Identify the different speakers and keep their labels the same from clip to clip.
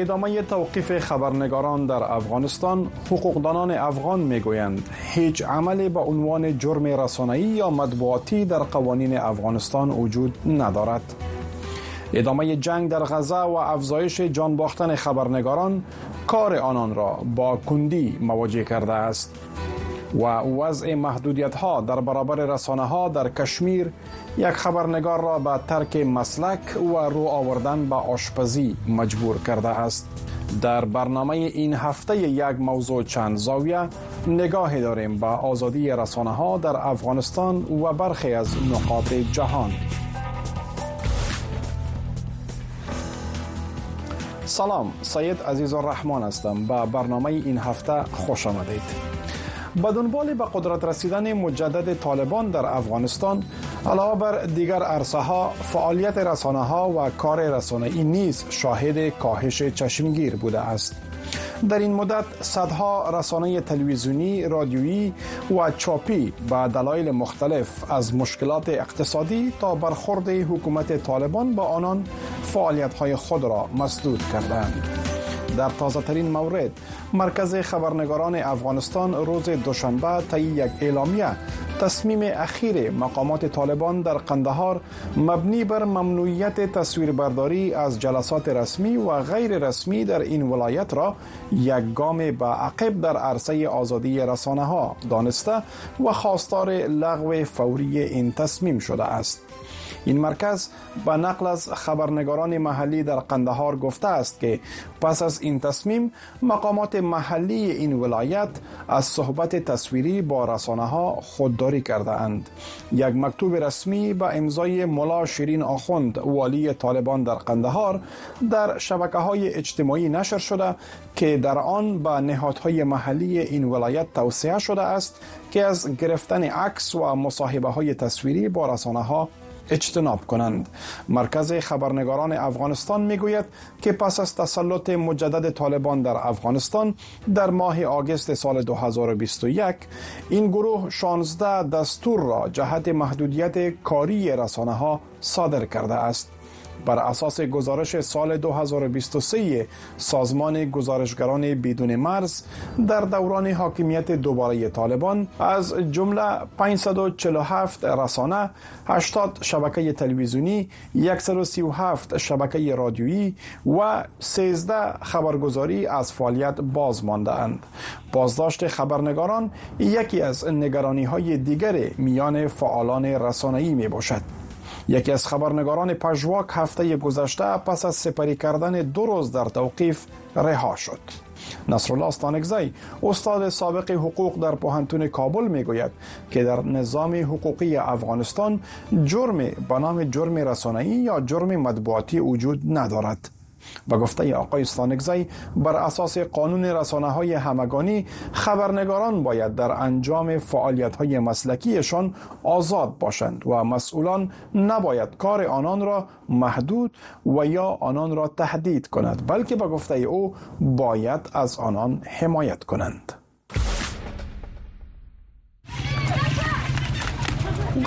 Speaker 1: ادامه توقیف خبرنگاران در افغانستان حقوقدانان افغان می‌گویند هیچ عملی به عنوان جرم رسانه‌ای یا مطبوعاتی در قوانین افغانستان وجود ندارد. ادامه جنگ در غزه و افزایش جان باختن خبرنگاران کار آنان را با کندی مواجه کرده است. و وضع محدودیت ها در برابر رسانه ها در کشمیر یک خبرنگار را به ترک مسلک و رو آوردن به آشپزی مجبور کرده است. در برنامه این هفته یک موضوع چند زاویه نگاه داریم به آزادی رسانه ها در افغانستان و برخی از نقاط جهان. سلام سید عزیز الرحمن هستم. به برنامه این هفته خوش آمدید. به دنبال به قدرت رسیدن مجدد طالبان در افغانستان علاوه بر دیگر عرصه ها فعالیت رسانه ها و کار رسانه ای نیز شاهد کاهش چشمگیر بوده است در این مدت صدها رسانه تلویزیونی، رادیویی و چاپی به دلایل مختلف از مشکلات اقتصادی تا برخورد حکومت طالبان با آنان فعالیت های خود را مسدود کردند. در تازه ترین مورد مرکز خبرنگاران افغانستان روز دوشنبه طی یک اعلامیه. تصمیم اخیر مقامات طالبان در قندهار مبنی بر ممنوعیت تصویربرداری از جلسات رسمی و غیر رسمی در این ولایت را یک گام به عقب در عرصه آزادی رسانه ها دانسته و خواستار لغو فوری این تصمیم شده است. این مرکز به نقل از خبرنگاران محلی در قندهار گفته است که پس از این تصمیم مقامات محلی این ولایت از صحبت تصویری با رسانه ها خودداری کرده اند یک مکتوب رسمی به امضای ملا شیرین آخوند والی طالبان در قندهار در شبکه های اجتماعی نشر شده که در آن به نهادهای محلی این ولایت توصیه شده است که از گرفتن عکس و مصاحبه های تصویری با رسانه ها اجتناب کنند. مرکز خبرنگاران افغانستان می‌گوید که پس از تسلط مجدد طالبان در افغانستان در ماه آگست سال 2021 این گروه 16 دستور را جهت محدودیت کاری رسانه ها صادر کرده است. بر اساس گزارش سال 2023 سازمان گزارشگران بدون مرز در دوران حاکمیت دوباره طالبان از جمله 547 رسانه 80 شبکه تلویزیونی 137 شبکه رادیویی و 13 خبرگزاری از فعالیت باز مانده اند بازداشت خبرنگاران یکی از نگرانی های دیگر میان فعالان رسانه‌ای می باشد یکی از خبرنگاران پژواک هفته گذشته پس از سپری کردن دو روز در توقیف رها شد. نصرالله استانگزی استاد سابق حقوق در پوهنتون کابل می‌گوید که در نظام حقوقی افغانستان جرم به نام جرم رسانه‌ای یا جرم مطبوعاتی وجود ندارد. و گفته آقای استانگزی بر اساس قانون رسانه های همگانی خبرنگاران باید در انجام فعالیت های مسلکیشان آزاد باشند و مسئولان نباید کار آنان را محدود و یا آنان را تهدید کند بلکه به گفته او باید از آنان حمایت کنند.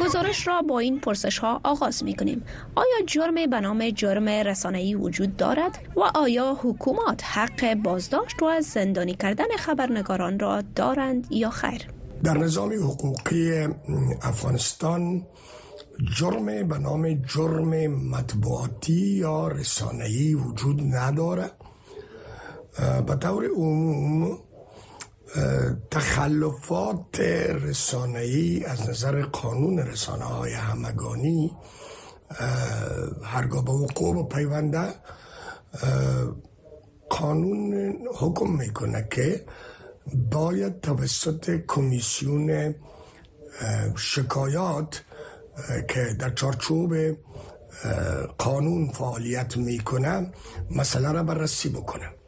Speaker 2: گزارش را با این پرسش ها آغاز می کنیم آیا جرم به نام جرم رسانه‌ای وجود دارد؟ و آیا حکومات حق بازداشت و زندانی کردن خبرنگاران را دارند یا خیر؟
Speaker 3: در نظام حقوقی افغانستان جرم به نام جرم مطبوعاتی یا رسانه‌ای وجود ندارد. به طور عموم تخلفات ای از نظر قانون رسانه های همگانی هرگاه به وقوع و پیونده قانون حکم می‌کنه که باید توسط کمیسیون شکایات که در چارچوب قانون فعالیت می‌کنه مسئله را بررسی بکنه.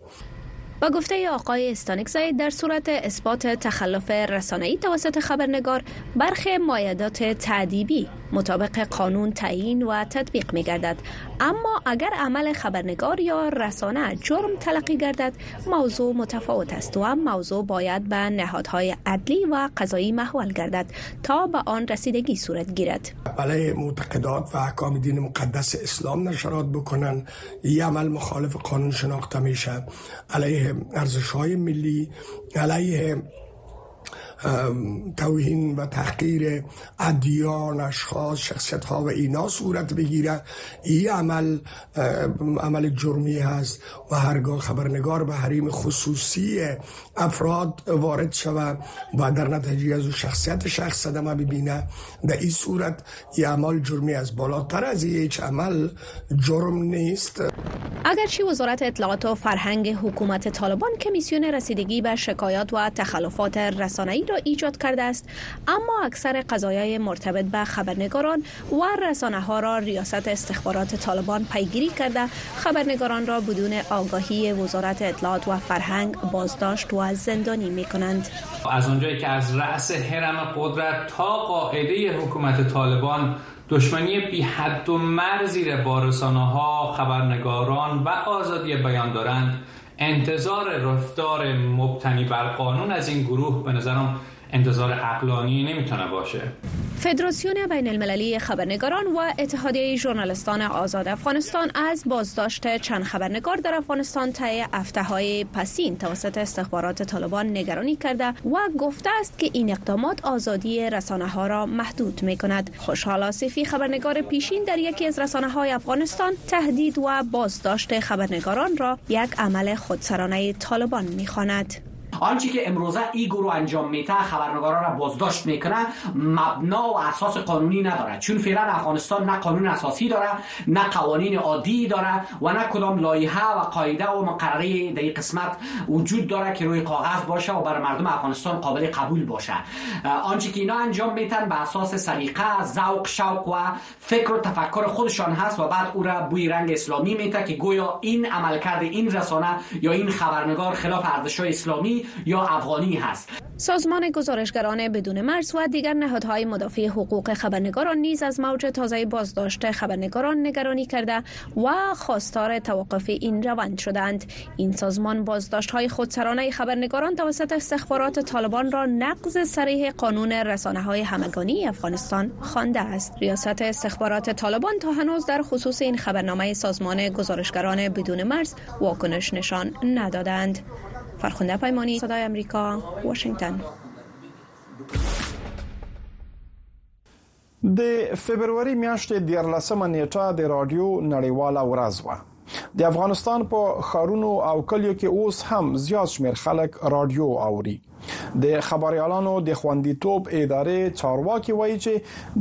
Speaker 2: با گفته آقای استانکزای در صورت اثبات تخلف رسانه‌ای توسط خبرنگار برخی مایدات تعدیبی مطابق قانون تعیین و تطبیق می گردد اما اگر عمل خبرنگار یا رسانه جرم تلقی گردد موضوع متفاوت است و موضوع باید به نهادهای عدلی و قضایی محول گردد تا به آن رسیدگی صورت گیرد.
Speaker 3: علیه معتقدات و احکام دین مقدس اسلام نشرات بکنن عمل مخالف قانون شناخته میشه. علیه ارزش های ملی علیه توهین و تحقیر ادیان اشخاص شخصیت ها و اینا صورت بگیره. این عمل عمل جرمی هست و هرگاه خبرنگار به حریم خصوصی افراد وارد شود و در نتیجه از شخصیت شخص صدمه ببینه. در این صورت این عمل جرمی است. بالاتر از هیچ عمل جرم نیست.
Speaker 2: اگرچه وزارت اطلاعات و فرهنگ حکومت طالبان کمیسیون رسیدگی به شکایات و تخلفات رسانه‌ای را ایجاد کرده است. اما اکثر قضایای مرتبط به خبرنگاران و رسانه ها را ریاست استخبارات طالبان پیگیری کرده. خبرنگاران را بدون آگاهی وزارت اطلاعات و فرهنگ بازداشت و زندانی می کنند
Speaker 4: از اونجایی که از رأس حرم قدرت تا قاعده حکومت طالبان دشمنی بی حد و مرزی با رسانه ها خبرنگاران و آزادی بیان دارند انتظار رفتار مبتنی بر قانون از این گروه به نظرم انتظار عقلانی نمی‌تونه باشه.
Speaker 2: فدراسیون بین المللی خبرنگاران و اتحادیه ژورنالیستان آزاد افغانستان از بازداشت چند خبرنگار در افغانستان طی هفته های پسین توسط استخبارات طالبان نگرانی کرده و گفته است که این اقدامات آزادی رسانه ها را محدود می کند خوشحال آصفی خبرنگار پیشین در یکی از رسانه های افغانستان تهدید و بازداشت خبرنگاران را یک عمل خودسرانه طالبان می
Speaker 5: آنچه که امروزه ای گروه انجام میته خبرنگاران را بازداشت می‌کنه. مبنا و اساس قانونی نداره. چون فعلا افغانستان نه قانون اساسی داره نه قوانین عادی داره و نه کدام لایحه و قاعده و مقرره در قسمت وجود داره که روی کاغذ باشه و برای مردم افغانستان قابل قبول باشه. آنچه که اینا انجام میتن به اساس سلیقه ذوق شوق و فکر و تفکر خودشان هست و بعد او را بوی رنگ اسلامی میته که گویا این عملکرد این رسانه یا این خبرنگار خلاف ارزش‌های اسلامی یا افغانی هست.
Speaker 2: سازمان گزارشگران بدون مرز و دیگر نهادهای مدافع حقوق خبرنگاران نیز از موج تازه بازداشت خبرنگاران نگرانی کرده و خواستار توقف این روند شدند. این سازمان بازداشت های خودسرانه خبرنگاران توسط استخبارات طالبان را نقض صریح قانون رسانه های همگانی افغانستان خوانده است. ریاست استخبارات طالبان تا هنوز در خصوص این خبرنامه سازمان گزارشگران بدون مرز واکنش نشان ندادند. فرخنده پیمانی صدای امریکا واشنگتن.
Speaker 1: د فبرवरी میاشتې د 14 نیټه د رادیو نړیواله ورځ و د افغانستان په خارونو او کلیو کې اوس هم زیات شمیر خلک رادیو اوري. د خبريالانو د خوندیتوب ادارې چارواکي وایي چې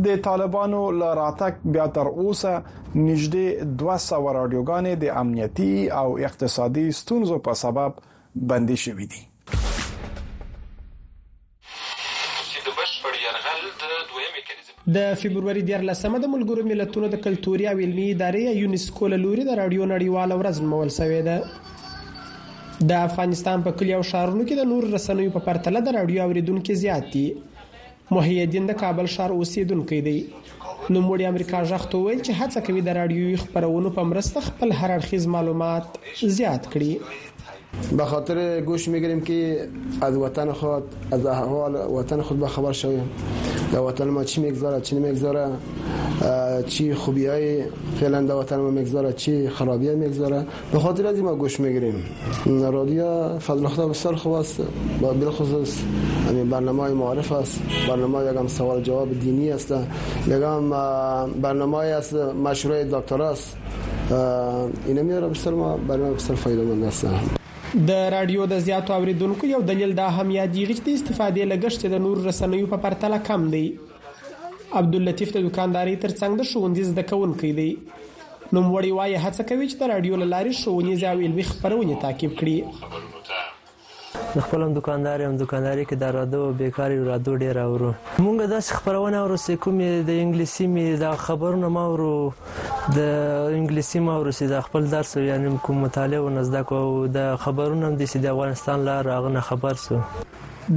Speaker 1: د طالبانو لاراتک بیا تر اوسه نږدې 200 رادیوګانې د امنیتي او اقتصادي ستونزو په سبب بندي شوې دي.
Speaker 6: د فبرورۍ 14مه د ملګرو ملتونو د کلتوري او علمي ادارې یونیسکو له لوري د رادیو نړیواله ورځ مول شوې ده. د افغانستان په کلیو شهرونو کې د نور رسنیو په پرتله د رادیو اوریدونکو زیات دي. محی الدین د کابل ښار اوسیدونکو دی. نو موږ امریکا ځخته ویل چې هڅه کوي د رادیوي خبرونو په مرسته خپل هر اړخیز معلومات زیات کړي
Speaker 7: به خاطر گوش می‌گیریم که از وطن خود از احوال وطن خود به خبر شویم. در وطن ما چی می‌گذاره چی نمی‌گذاره چی خوبی های فعلا در وطن ما می‌گذاره چی خرابی های می‌گذاره. به خاطر از ما گوش می‌گیریم. رادیو فضل خدا بسیار خوب است. با بالخصوص همین برنامه های معارف است. برنامه یکم سوال جواب دینی است. یکم برنامه است مشروع دکترا است. اینا میاره بسیار ما برنامه بسیار فایده مند است.
Speaker 6: د رادیو د زیاتو اوریدونکو یو دلیل دا هم یادېږي چې د استفادې لګښت د نور رسنیو په پرتله کم دی. عبداللطیف د دکانداري ترڅنګ د ښوونځي زده کوونکی دی. نو وړي وایي هڅه کوي چې د رادیو لاري ښوونیز او علمي خبرونه تعقیب کړي
Speaker 8: د خپل دکاندار هم دکانداري کې د رادو بیکاری رادو ډیر اورو. مونږ د خبرونه اورو چې کوم د انګلیسي می د خبرونه ما اورو د انګلیسي ما اورو چې د خپل درس یعنی کوم مطالعه و نزد کو د خبرونه هم د افغانستان لار راغنه خبر سو.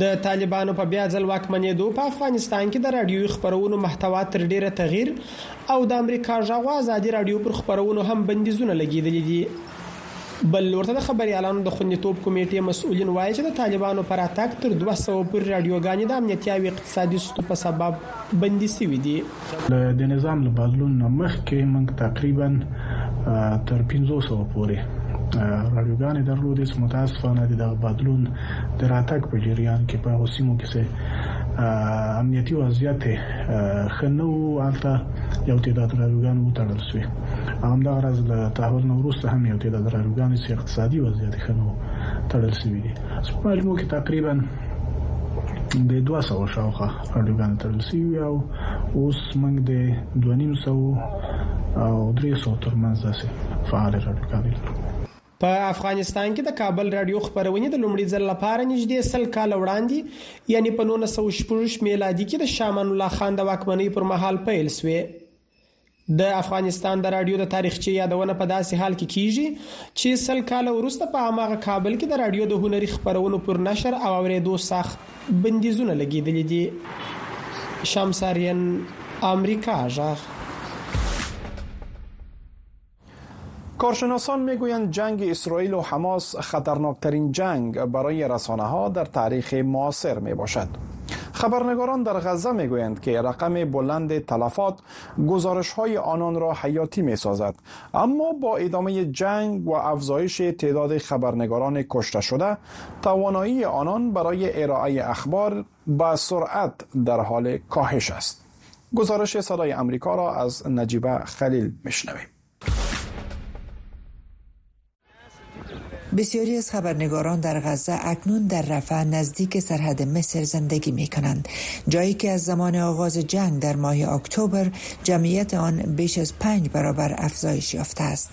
Speaker 6: د طالبانو په بیا ځل واکمنېدو په افغانستان کې د رادیوي خبرونو محتوا تر ډیره تغییر او د امریکا ژغوا ازادي رادیو پر خبرونو هم بندیزونه لګیدلې دي بل ورته د خبريالانو د خوندیتوب کمیټې مسؤلین وایي چې د طالبانو پر اتاک تر 200 پر رادیوګانې د امنیتي او اقتصادي ستو په سبب بندي شوې دي.
Speaker 9: د نظام له بدلون مخکې موږ تقریبا تر 500 پورې رادیوګانې درلودې چې متاسفانه د بدلون د راتګ په جریان کې په اوسمو کې سه امنیتي وضعیت خنو البته یو تعداد رادیوګان وټړل شوی هم دا غرض له تحول نو وروسته هم یو تعداد رادیوګان سي اقتصادي وضعیت خنو تړل شوی دي. په علمو کې تقریبا د 200 شاوخه رادیوګان تړل شوی او اوس موږ د 250 او 300 ترمنځ داسې فعال رادیوګان لرو.
Speaker 6: په افغانستان کې د کابل رادیو خبرونه د لومړي ځل لپاره نږدې سل کال وړاندې یعنی په 1916 میلادي کې د شامان الله خان د واکمنۍ پر مهال پیل شوه د افغانستان د رادیو د تاریخچې یادونه په داسې حال کې کیږي چې سل کال وروسته په هغه کابل کې د رادیو د هنري خبرونو پر نشر او اوریدو سخت بندیزونه لګیدل دي شمسارین امریکا ژغ
Speaker 1: کارشناسان میگویند جنگ اسرائیل و حماس خطرناکترین جنگ برای رسانه ها در تاریخ معاصر می باشد. خبرنگاران در غزه می گویند که رقم بلند تلفات گزارش های آنان را حیاتی می سازد اما با ادامه جنگ و افزایش تعداد خبرنگاران کشته شده توانایی آنان برای ارائه اخبار با سرعت در حال کاهش است. گزارش صدای امریکا را از نجیبه خلیل میشنویم.
Speaker 10: بسیاری از خبرنگاران در غزه اکنون در رفح نزدیک سرحد مصر زندگی می کنند جایی که از زمان آغاز جنگ در ماه اکتبر جمعیت آن بیش از پنج برابر افزایش یافته است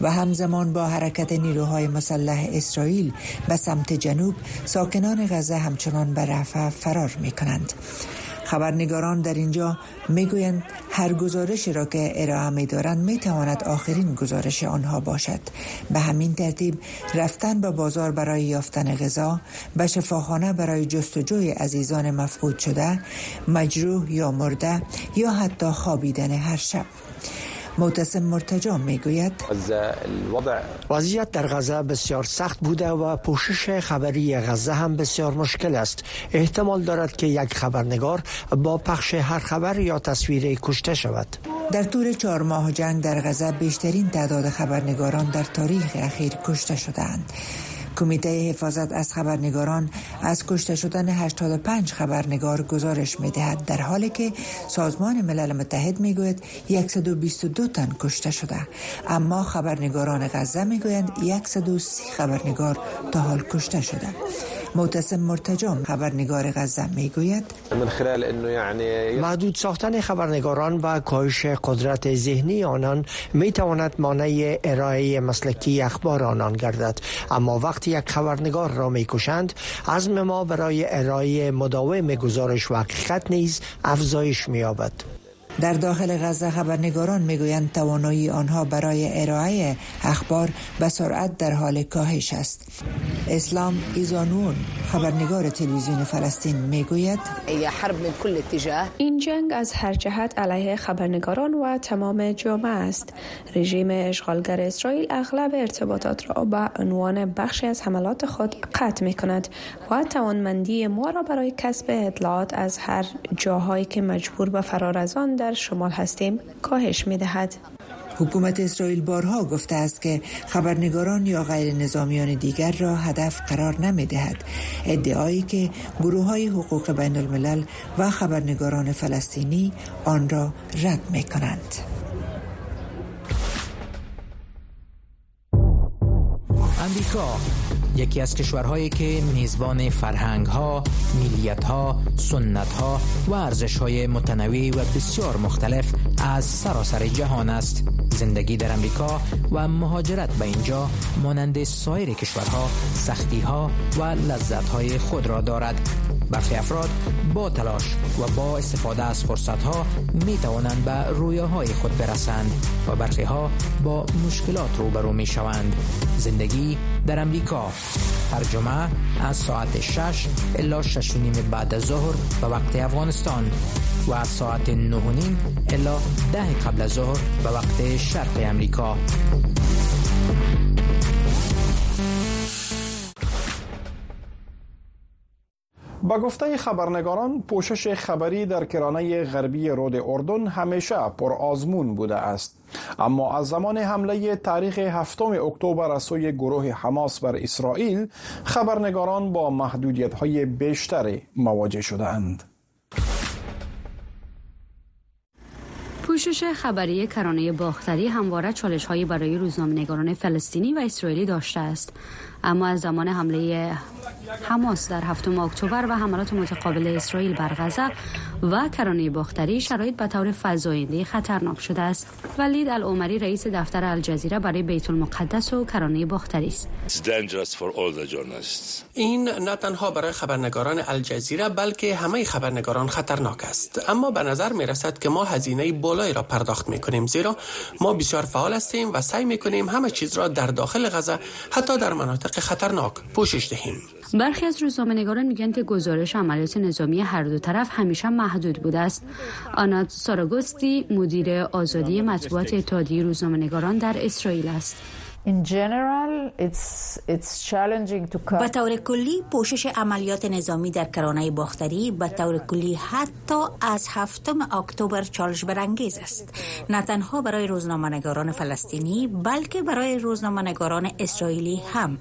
Speaker 10: و همزمان با حرکت نیروهای مسلح اسرائیل به سمت جنوب ساکنان غزه همچنان به رفح فرار می کنند خبرنگاران در اینجا می‌گویند هر گزارشی را که ارائه می دارند می تواند آخرین گزارش آنها باشد. به همین ترتیب رفتن به بازار برای یافتن غذا به شفاخانه برای جستجوی عزیزان مفقود شده مجروح یا مرده یا حتی خوابیدن هر شب. معتصم مرتجا می‌گوید.
Speaker 11: وضعیت در غزه بسیار سخت بوده و پوشش خبری غزه هم بسیار مشکل است. احتمال دارد که یک خبرنگار با پخش هر خبر یا تصویر کشته شود.
Speaker 10: در طول چهار ماه جنگ در غزه بیشترین تعداد خبرنگاران در تاریخ اخیر کشته شدند کمیته حفاظت از خبرنگاران از کشته شدن 85 خبرنگار گزارش می دهد در حالی که سازمان ملل متحد می گوید 122 تن کشته شده. اما خبرنگاران غزه می گویند 130 خبرنگار تا حال کشته شده. معتصم مرتجا خبرنگار غزه می‌گوید
Speaker 11: من خلال انه یعنی محدود ساختن خبرنگاران و کاهش قدرت ذهنی آنان می تواند مانع ارائه مسلکی اخبار آنان گردد. اما وقتی یک خبرنگار را می‌کشند. عزم ما برای ارائه مداوم گزارش و حقیقت نیز افزایش مییابد.
Speaker 10: در داخل غزه خبرنگاران می‌گویند توانایی آنها برای ارائه اخبار به سرعت در حال کاهش است. اسلام ایزانون خبرنگار تلویزیون فلسطین می‌گوید
Speaker 2: این جنگ از هر جهت علیه خبرنگاران و تمام جامعه است. رژیم اشغالگر اسرائیل اغلب ارتباطات را به عنوان بخشی از حملات خود قطع می کند و توانمندی ما را برای کسب اطلاعات از هر جاهایی که مجبور به فرار از آن در شمال هستیم کاهش می دهد.
Speaker 10: حکومت اسرائیل بارها گفته است که خبرنگاران یا غیر نظامیان دیگر را هدف قرار نمی دهد. ادعایی که گروه های حقوق بین الملل و خبرنگاران فلسطینی آن را رد می کنند.
Speaker 12: امریکا یکی از کشورهایی که میزبان فرهنگ ها، میلیت ها، سنت ها و ارزش های متنوع و بسیار مختلف از سراسر جهان است. زندگی در امریکا و مهاجرت به اینجا مانند سایر کشورها سختی ها و لذت های خود را دارد. برخی افراد با تلاش و با استفاده از فرصت ها می توانند به رویاهای خود برسند و برخی ها با مشکلات روبرو می شوند. زندگی در امریکا هر جمعه از ساعت 6 الا 6 بعد از ظهر به وقت افغانستان و از ساعت 9 الا 10 قبل از ظهر به وقت شرق امریکا
Speaker 1: با گفته خبرنگاران پوشش خبری در کرانه غربی رود اردن همیشه پر آزمون بوده است اما از زمان حمله تاریخ هفتم اکتبر از سوی گروه حماس بر اسرائیل خبرنگاران با محدودیت های بیشتری مواجه شده اند.
Speaker 13: پوشش خبری کرانه باختری همواره چالش هایی برای روزنامه‌نگاران فلسطینی و اسرائیلی داشته است اما از زمان حمله حماس در هفتم اکتبر و حملات متقابل اسرائیل بر غزه و کرانه باختری شرایط به طور فزاینده خطرناک شده است. ولید العمری رئیس دفتر الجزیره برای بیت المقدس و کرانه باختری است.
Speaker 14: این نه تنها برای خبرنگاران الجزیره بلکه همه خبرنگاران خطرناک است. اما به نظر می رسد که ما هزینه بالایی را پرداخت می کنیم زیرا ما بسیار فعال هستیم و سعی می کنیم همه چیز را در داخل غزه حتی در مناطق خطرناک پوشش دهیم
Speaker 13: برخی از روزنامه‌نگاران میگن که گزارش عملیات نظامی هر دو طرف همیشه محدود بوده است. آنات ساراگوستی مدیر آزادی مطبوعات اتحادیه روزنامه‌نگاران در اسرائیل است.
Speaker 15: به طور کلی پوشش عملیات نظامی در کرانه باختری به طور کلی حتی از هفتم اکتبر چالش برانگیز است. نه تنها برای روزنامه‌نگاران فلسطینی بلکه برای روزنامه‌نگاران اسرائیلی هم.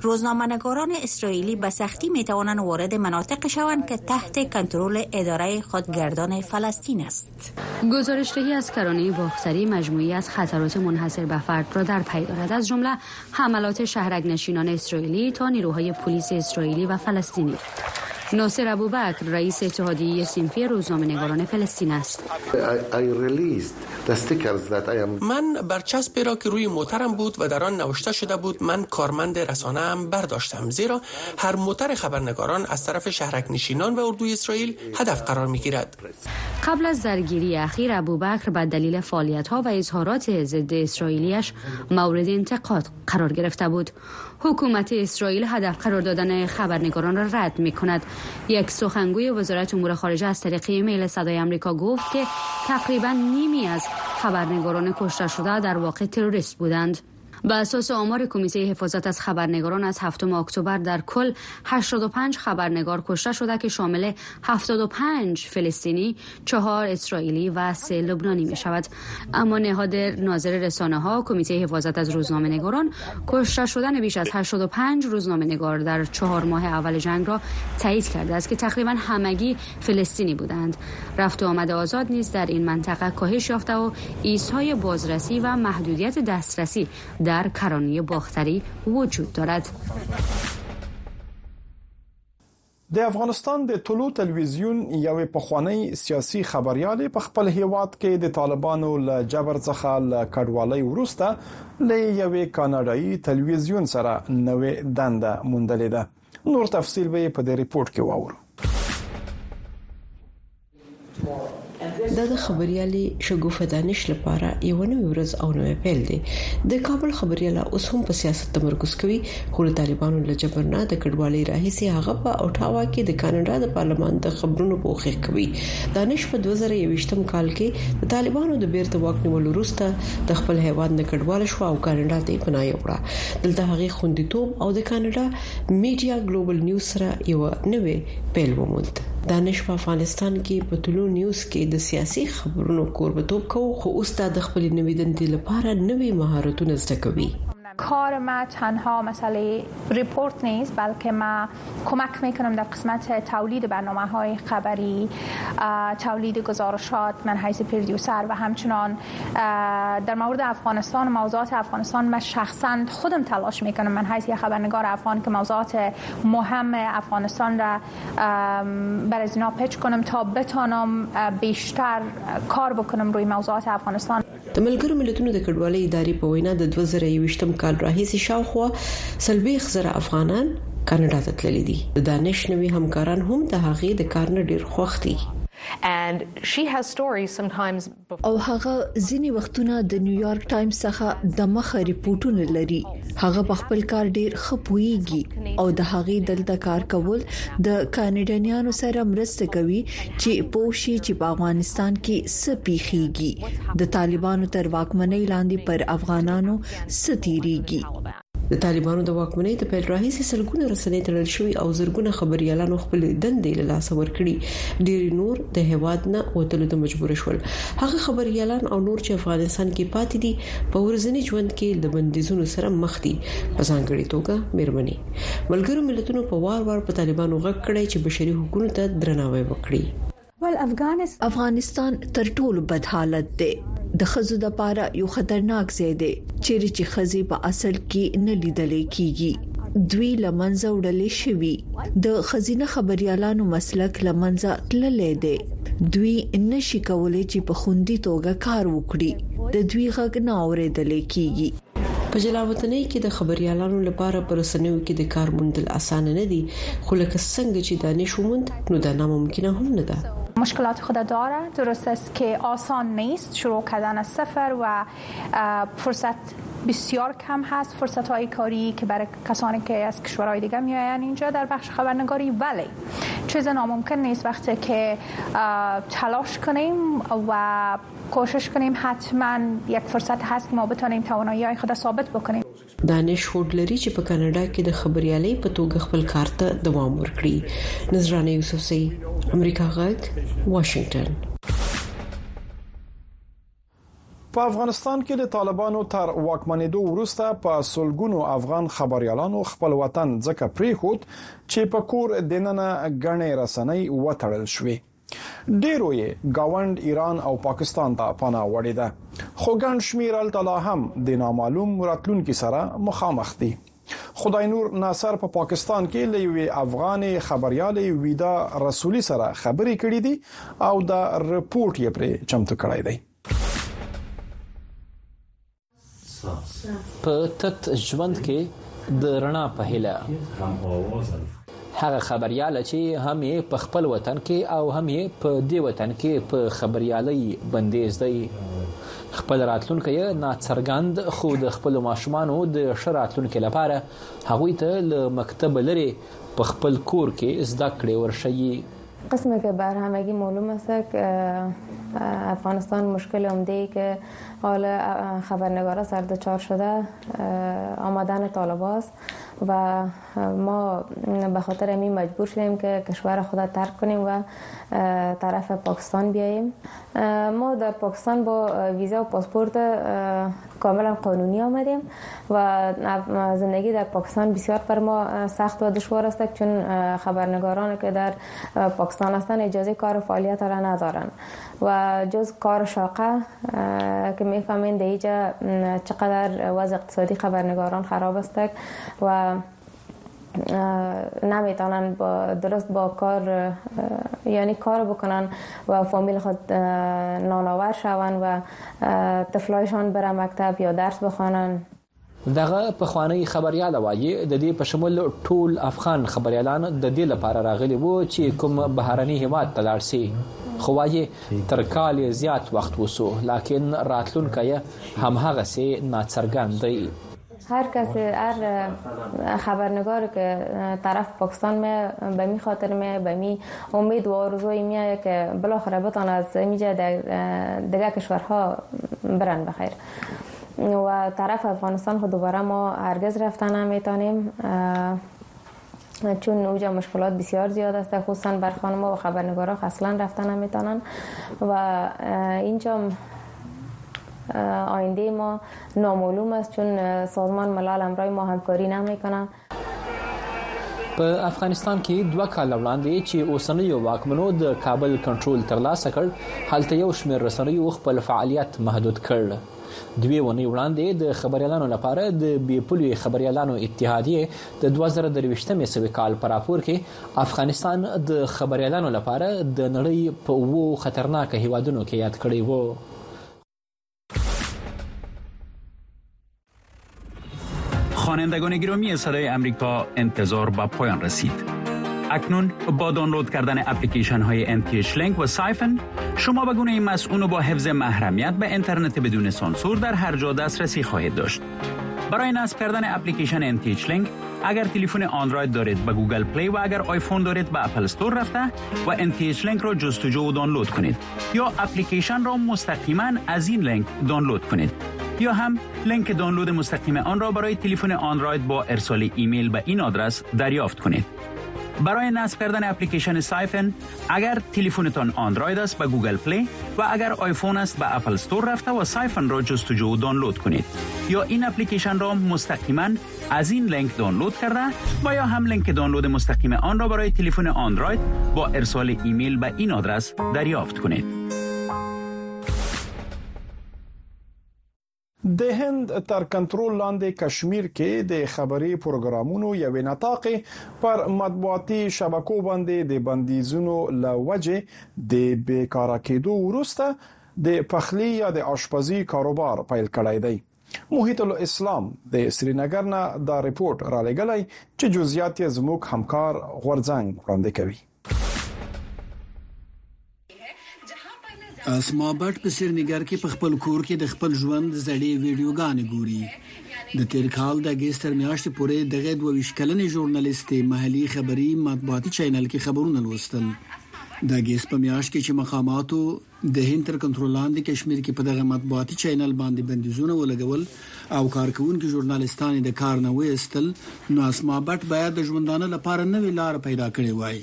Speaker 15: روزنامه‌نگاران اسرائیلی به سختی می توانند وارد مناطق شوند که تحت کنترل اداره خودگردان فلسطین است.
Speaker 13: گزارش از کرانه باختری مجموعی از خطرات منحصر به فرد را در پی دارد. از جمله حملات شهرک نشینان اسرائیلی تا نیروهای پلیس اسرائیلی و فلسطینی. ناصر ابوبکر رئیس اتحادیه سینفی روزنامه‌نگاران فلسطین است.
Speaker 14: من برچسبی را که روی موترم بود و در آن نوشته شده بود من کارمند رسانه هم برداشتم زیرا هر موتر خبرنگاران از طرف شهرک نشینان و اردوی اسرائیل هدف قرار می گیرد
Speaker 13: قبل از درگیری اخیر ابوبکر به دلیل فعالیت ها و اظهارات ضد اسرائیلیش مورد انتقاد قرار گرفته بود. حکومت اسرائیل هدف قرار دادن خبرنگاران را رد می کند یک سخنگوی وزارت امور خارجه از طریق ایمیل صدای آمریکا گفت که تقریبا نیمی از خبرنگاران کشته شده در واقع تروریست بودند. به اساس آمار کمیته حفاظت از خبرنگاران از هفتم اکتبر در کل 85 خبرنگار کشته شده که شامل 75 فلسطینی، چهار اسرائیلی و سه لبنانی می شود. اما نهاد ناظر رسانه ها کمیته حفاظت از روزنامه نگاران کشته شدن بیش از 85 روزنامه نگار در چهار ماه اول جنگ را تایید کرده است که تقریبا همگی فلسطینی بودند. رفت و آمد آزاد نیز در این منطقه کاهش یافته و ایستهای بازرسی و محدودیت دسترسی در کرانه باختری وجود دارد.
Speaker 1: د افغانستان د ټولو تلویزیون یو پخوانی سیاسي خبريال په خپل هیواد کې د طالبانو له جبر څخه له کډوالۍ ورسته له یوې کاناډایي تلویزیون سره نوې دنده موندلې ده. نور تفصیل به په دې ریپورت کې واورو
Speaker 16: دا د خبريالي شګوفه دانش لپاره یو نوې ورځ او نوې پیل دی. د کابل خبرياله اوس هم په سیاست تمرکز کوي خو د طالبانو له جبر نه د کډوالۍ راهیسي هغه په اوټاوا کې د کاناډا د پارلمان د خبرونو پوښښ کوي. دانش په 2023م کال کې د طالبانو د بیرته واک نیولو وروسته د خپل هیواد نه کډوال شو او کاناډا ته پناه یوړه دلته هغه خوندیتوب او د کاناډا میډیا ګلوبل نیوز سره یو نوې پیل وموند دانش په افغانستان کې په ټولو نیوز کې د سیاسي خبرونو کوربتوب کوي خو اوس د خپل نوې دندې لپاره نوې مهارتونه زده کوي
Speaker 17: کار ما تنها مسئله ریپورت نیست بلکه ما کمک می‌کنم در قسمت تولید برنامه های خبری تولید گزارشات من حیث پردیوسر و همچنان در مورد افغانستان موضوعات افغانستان من شخصا خودم تلاش می‌کنم من حیث خبرنگار افغان که موضوعات مهم افغانستان را بر از اینا پچ کنم تا بتانم بیشتر کار بکنم روی موضوعات افغانستان.
Speaker 16: د ملګرو ملتونو د کډوالۍ ادارې په وینا د 2023م کال راهیسي شاوخوا سلبیخ زره افغانان کاناډا ته تللي دي. د دانش نوي همکاران هم د هغې د کار نه ډیر خوښ دي
Speaker 18: او هغه ځینی وختونه د نیویارک ټایمز څخه د مخه ریپورتونه لري. هغه په خپل کار ډیر خپويږي او د هغې دلته کار کول د کاناډانیانو سره مرسته کوي چې پوښي چې په افغانستان کې سپیخيږي د طالبانو تر واکمنۍ لاندې پر افغانانو ستيريږي
Speaker 16: د طالبانو د واکمنۍ د پیل راهیسې سلګونه رسنۍ تړل شوې او زرګونه خبريالانو خپل دندې له لاس ورکړي ډېر نور د هواد نه وتلو ته مجبور شول. هغه خبريالان او نور چې افغانستان کې پاتې دي په ورځني ژوند کې د بندیزونو سره مخ دي. په ځانګړي توګه مېرمنې. ملګرو ملتونو په وار وار په طالبانو غږ کړی چې بشري حقوقو ته درناوی وکړي.
Speaker 18: ول افغانستان تر ټولو بد حالت دی د خزو د پاره یو خطرناک ځای دی چیرې چې خزي په اصل کې نه لیدل کیږي. دوی لمنځه وړلې شوی د خزینه خبريالانو مسلک لمنځه تللې دی. دوی نشي کولای چې په خوندي توګه کار وکړي. د دوی غږ نه اوریدل کیږي.
Speaker 16: په جلاوطنۍ کې د خبريالانو لپاره پر سنوي کې د کار موندل اسانه نه دي خو لکه څنګه چې دانش ومند نو دا ناممکنه هم نه ده
Speaker 17: مشکلات خود داره. درست است که آسان نیست. شروع کردن از صفر و فرصت بسیار کم هست. فرصت های کاری که برای کسانی که از کشورهای دیگه میآیند اینجا در بخش خبرنگاری. ولی چیز ناممکن نیست. وقتی که تلاش کنیم و کوشش کنیم حتما یک فرصت هست که ما بتونیم توانایی های خود ثابت بکنیم.
Speaker 16: دانش هوډلري چې په کاناډا کې د خبريالۍ په توګه خپل کار ته دوام ورکړي. نظرانه یوسف سي امریکا غږ واشنگټن
Speaker 1: په افغانستان کې د طالبانو تر واکمنېدو وروسته په سلګونو افغان خبريالانو خپل وطن ځکه پری خود چې په کور دننه غنې رسنۍ وټړل شوې ډیرو یې گاوند ایران او پاکستان ته پناه وړي ده خو ګڼ شمیر التلا هم د نامعلوم راتلونکو سره مخامخ دي خدای نور ناصر په پا پاکستان کې لوي افغان خبريال ویدا رسولي سره خبرې کړې دي او دا رپورت یې پر چمتو کړی دی.
Speaker 19: په تت ژوند کې د رڼا په هله هغه خبريال چې هم په خپل وطن کې او هم په دې وطن کې په خبريالي بندیز دی. خپل راتلونکي ناڅرګند خو د خپل ماشومان د شراتلونکو لپاره هغه ته له مکتب لري په خپل کور کې زده کړې ورشي
Speaker 20: قسمه که بر همگی معلوم است که افغانستان مشکل عمده ای که حال خبرنگارا سر دچار شده آمدن طالباست و ما به خاطر همین مجبور شدیم که کشور خود ترک کنیم و طرف پاکستان بیاییم. ما در پاکستان با ویزا و پاسپورت کاملا قانونی آمدیم و زندگی در پاکستان بسیار بر ما سخت و دشوار است چون خبرنگاران که در پاکستان هستند اجازه کار و فعالیت را ندارند و جز کار شاقه که می‌فهمین دیجا چقدر وضع اقتصادی خبرنگاران خراب است و نمیتونن با درست با کار یعنی کار بکنن و فامیل خود نانآور شون و طفلایشان بره مکتب یا درس بخوانن.
Speaker 19: دغه په خوانی خبريال وایي د دې په شمول ټول افغان خبريالان د دې لپاره راغلي وو چې کوم بهراني هواد ته لاړ شي خو وایي تر کال زیات وخت وسو لکه راتلونکي هم هغه سي ناڅرګند دی
Speaker 20: هر کسی هر خبرنگار که طرف پاکستان می به می خاطر می به می امید و آرزوی می که بالاخره بتان از میجه دیگه کشورها برن بخیر و طرف افغانستان خود دوباره ما هرگز رفتن نمی‌تونیم چون اوجا مشکلات بسیار زیاد است خصوصا بر خانم و خبرنگارا اصلا رفتن نمی‌تونن. و اینجا آینده ما نامعلوم است چون سازمان ملل امرای ما همکاری نمیکنه.
Speaker 19: په افغانستان کې دوه کال وړاندې چې اوسنۍ واکمنو د کابل کنټرول ترلاسه کړ هلته یو شمېر رسنیو خپل فعالیت محدود کړ. دوی ونی وړاندې د خبريالانو لپاره د بیپولي خبريالانو اتحادیه د 2023 سوي کال پر راپور کې افغانستان د خبريالانو لپاره د نړۍ په وو خطرناک هیوادونو کې یاد کړی وو
Speaker 21: خوانندگان گرامی صدای امریکا انتظار به پایان رسید. اکنون با دانلود کردن اپلیکیشن های MTH لینک و سایفن شما به گونه مسئول با حفظ محرمیت به اینترنت بدون سانسور در هر جا دسترسی خواهید داشت. برای نصب کردن اپلیکیشن MTH لینک اگر تلفن اندروید دارید به گوگل پلی و اگر آیفون دارید به اپل استور رفته و MTH لینک را جستجو و دانلود کنید. یا اپلیکیشن را مستقیما از این لینک دانلود کنید. یا هم لینک دانلود مستقیم آن را برای تلفن اندروید با ارسال ایمیل به این آدرس دریافت کنید. برای نصب کردن اپلیکیشن سایفن اگر تلفنتان اندروید است به گوگل پلی و اگر آیفون است به اپل استور رفته و سایفن را جستجو و دانلود کنید. یا این اپلیکیشن را مستقیما از این لینک دانلود کرده و یا هم لینک دانلود مستقیم آن را برای تلفن اندروید با ارسال ایمیل به این آدرس دریافت کنید.
Speaker 1: د هند تر کنټرول لاندې کشمیر کې د خبري پروګرامونو یو نطاق پر مطبوعاتي شبکو باندې د بندیزونو له وجه د بیکاره کېدو ورسته د پخلی یا د آشپزي کاروبار پیل کړی دی. محیط الاسلام د سرینګر نه دا ریپورت رالیږلی چې جزئیات زموږ همکار غورځنګ وړاندې کوي
Speaker 22: اسما بټ په سرنګر کې په خپل کور کې د خپل ژوند زړې ویډیوګانې ګوري د تیر کال د اگست میاشتې پورې دغه دوه وشکلنې ژورنالیستې محلي خبري مطبوعاتي چینل کې خبرونه لوستل د اگست په میاشت کې چې مقاماتو د هند تر کنټرول لاندې کشمیر کې په دغه مطبوعاتي چینل باندې بندیزونه ولګول او کارکونکو ژورنالیستان د کار نه وېستل نو اسما بټ باید د ژوندانه لپاره نوې لار پیدا کړې وای۔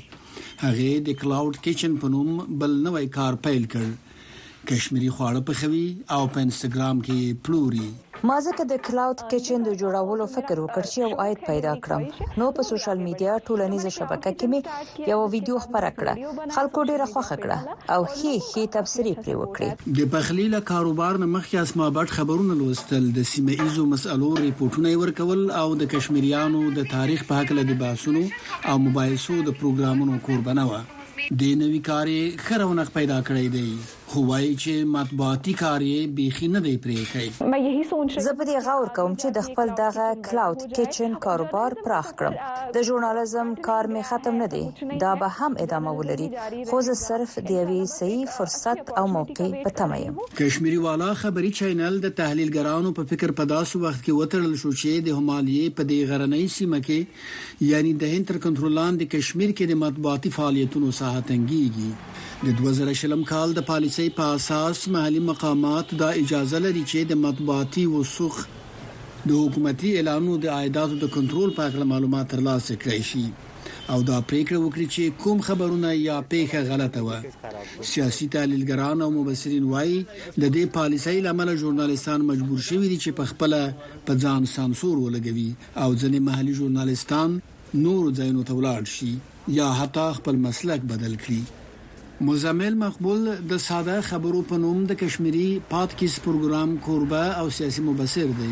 Speaker 22: هغه د cloud kitchen په نوم بل نوې کار پیل کړ کشمیری خواړه پخوي او په انستګرام کې پلوري.
Speaker 23: ما ځکه د کلاود کچن د جوړولو فکر وکړ چې یو آیت پیدا کړم. نو په سوشل میډیا ټولنیزه شبکه کې مې یو ویډیو خبره کړه. خلکو ډیره خوښه کړه او هي هي تفسیری پرې وکړي
Speaker 22: د پخلیله کاروبار نه مخکې اسما بټ خبرونه لوستل د سیمه ایزو مسالو ریپورتونه ورکول او د کشمیریانو د تاریخ په حق له باسونو او موبایل سو د پروګرامونو قربانه و د نوې کاري خرونق پیدا کړی دی خو وايي چې مطبوعاتي کاری بيخي نه دی پرې کوي
Speaker 23: ما یہی سوچ زه په دې غور کوم چې د خپل دغه کلاود کچن کاروبار پراخ کړم. د ژورنالیزم کار می ختم نه دی. دا به هم ادامه ولري. خو زه صرف د یوې صحیح فرصت او موقع په تمه یم.
Speaker 22: کشمیری والا خبري چینل د تحلیلګرانو په فکر په داسو وخت کې وترل شو چې د همالیه په دې غرنۍ سیمه کې یعنی د هند تر کنټرول لاندې کشمیر کې د مطبوعاتي فعالیتونو ساحه تنګيږي د 2000 کال د پالیسۍ په اساس محلي مقامات دا اجازه لري چې د مطبوعاتي وسوخ د حکومتي اعلانونو د عایداتو د کنټرول په اړه معلومات ترلاسه کړئ شي. او دا پریکړه وکړي چې کوم خبرونه یا پیښه غلطه و سیاسي تحلیلګران او مبصرین وایي د دې پالیسۍ لامل ژورنالیستان مجبور شوي دي چې په خپل په ځان سانسور ولګوي او ځینې محلي ژورنالیستان نور ځایونو ته ولاړ شي یا حتی خپل مسلک بدل کړي مزمل مقبول د ساده خبرو په نوم د کشمیری پادکیس پروګرام کوربه او سیاسي مبصر دی.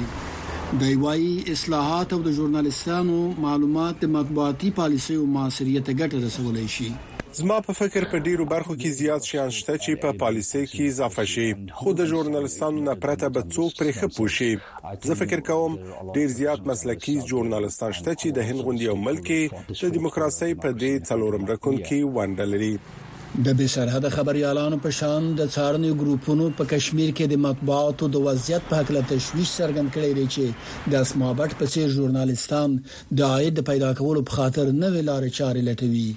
Speaker 22: د وای اصلاحات او د ژورنالیستانو معلومات د مطبوعاتي پالیسۍ او معاصریت ګټه رسولای شي.
Speaker 24: زما په فکر په ډیرو برخو کې زیات شیان شته چې په پالیسۍ کې اضافه شي. خو د ژورنالستانو نه پرته به څوک پرې خپوشي زه فکر کوم ډیر زیات مسلکي ژورنالستان شته چې د هند غونډې او ملک د دیموکراسي په دې څلورم رکن کې ونډه لري
Speaker 22: د بې سرحد خبريالانو په شان د څارنې ګروپونو په کشمیر کې د مطبوعاتو د وضعیت په حق له تشويش څرګند کړي دي چې د اسمابټ په څیر ژورنالیستان د عاید پیدا کولو په خاطر نوې لارې چارې لټوي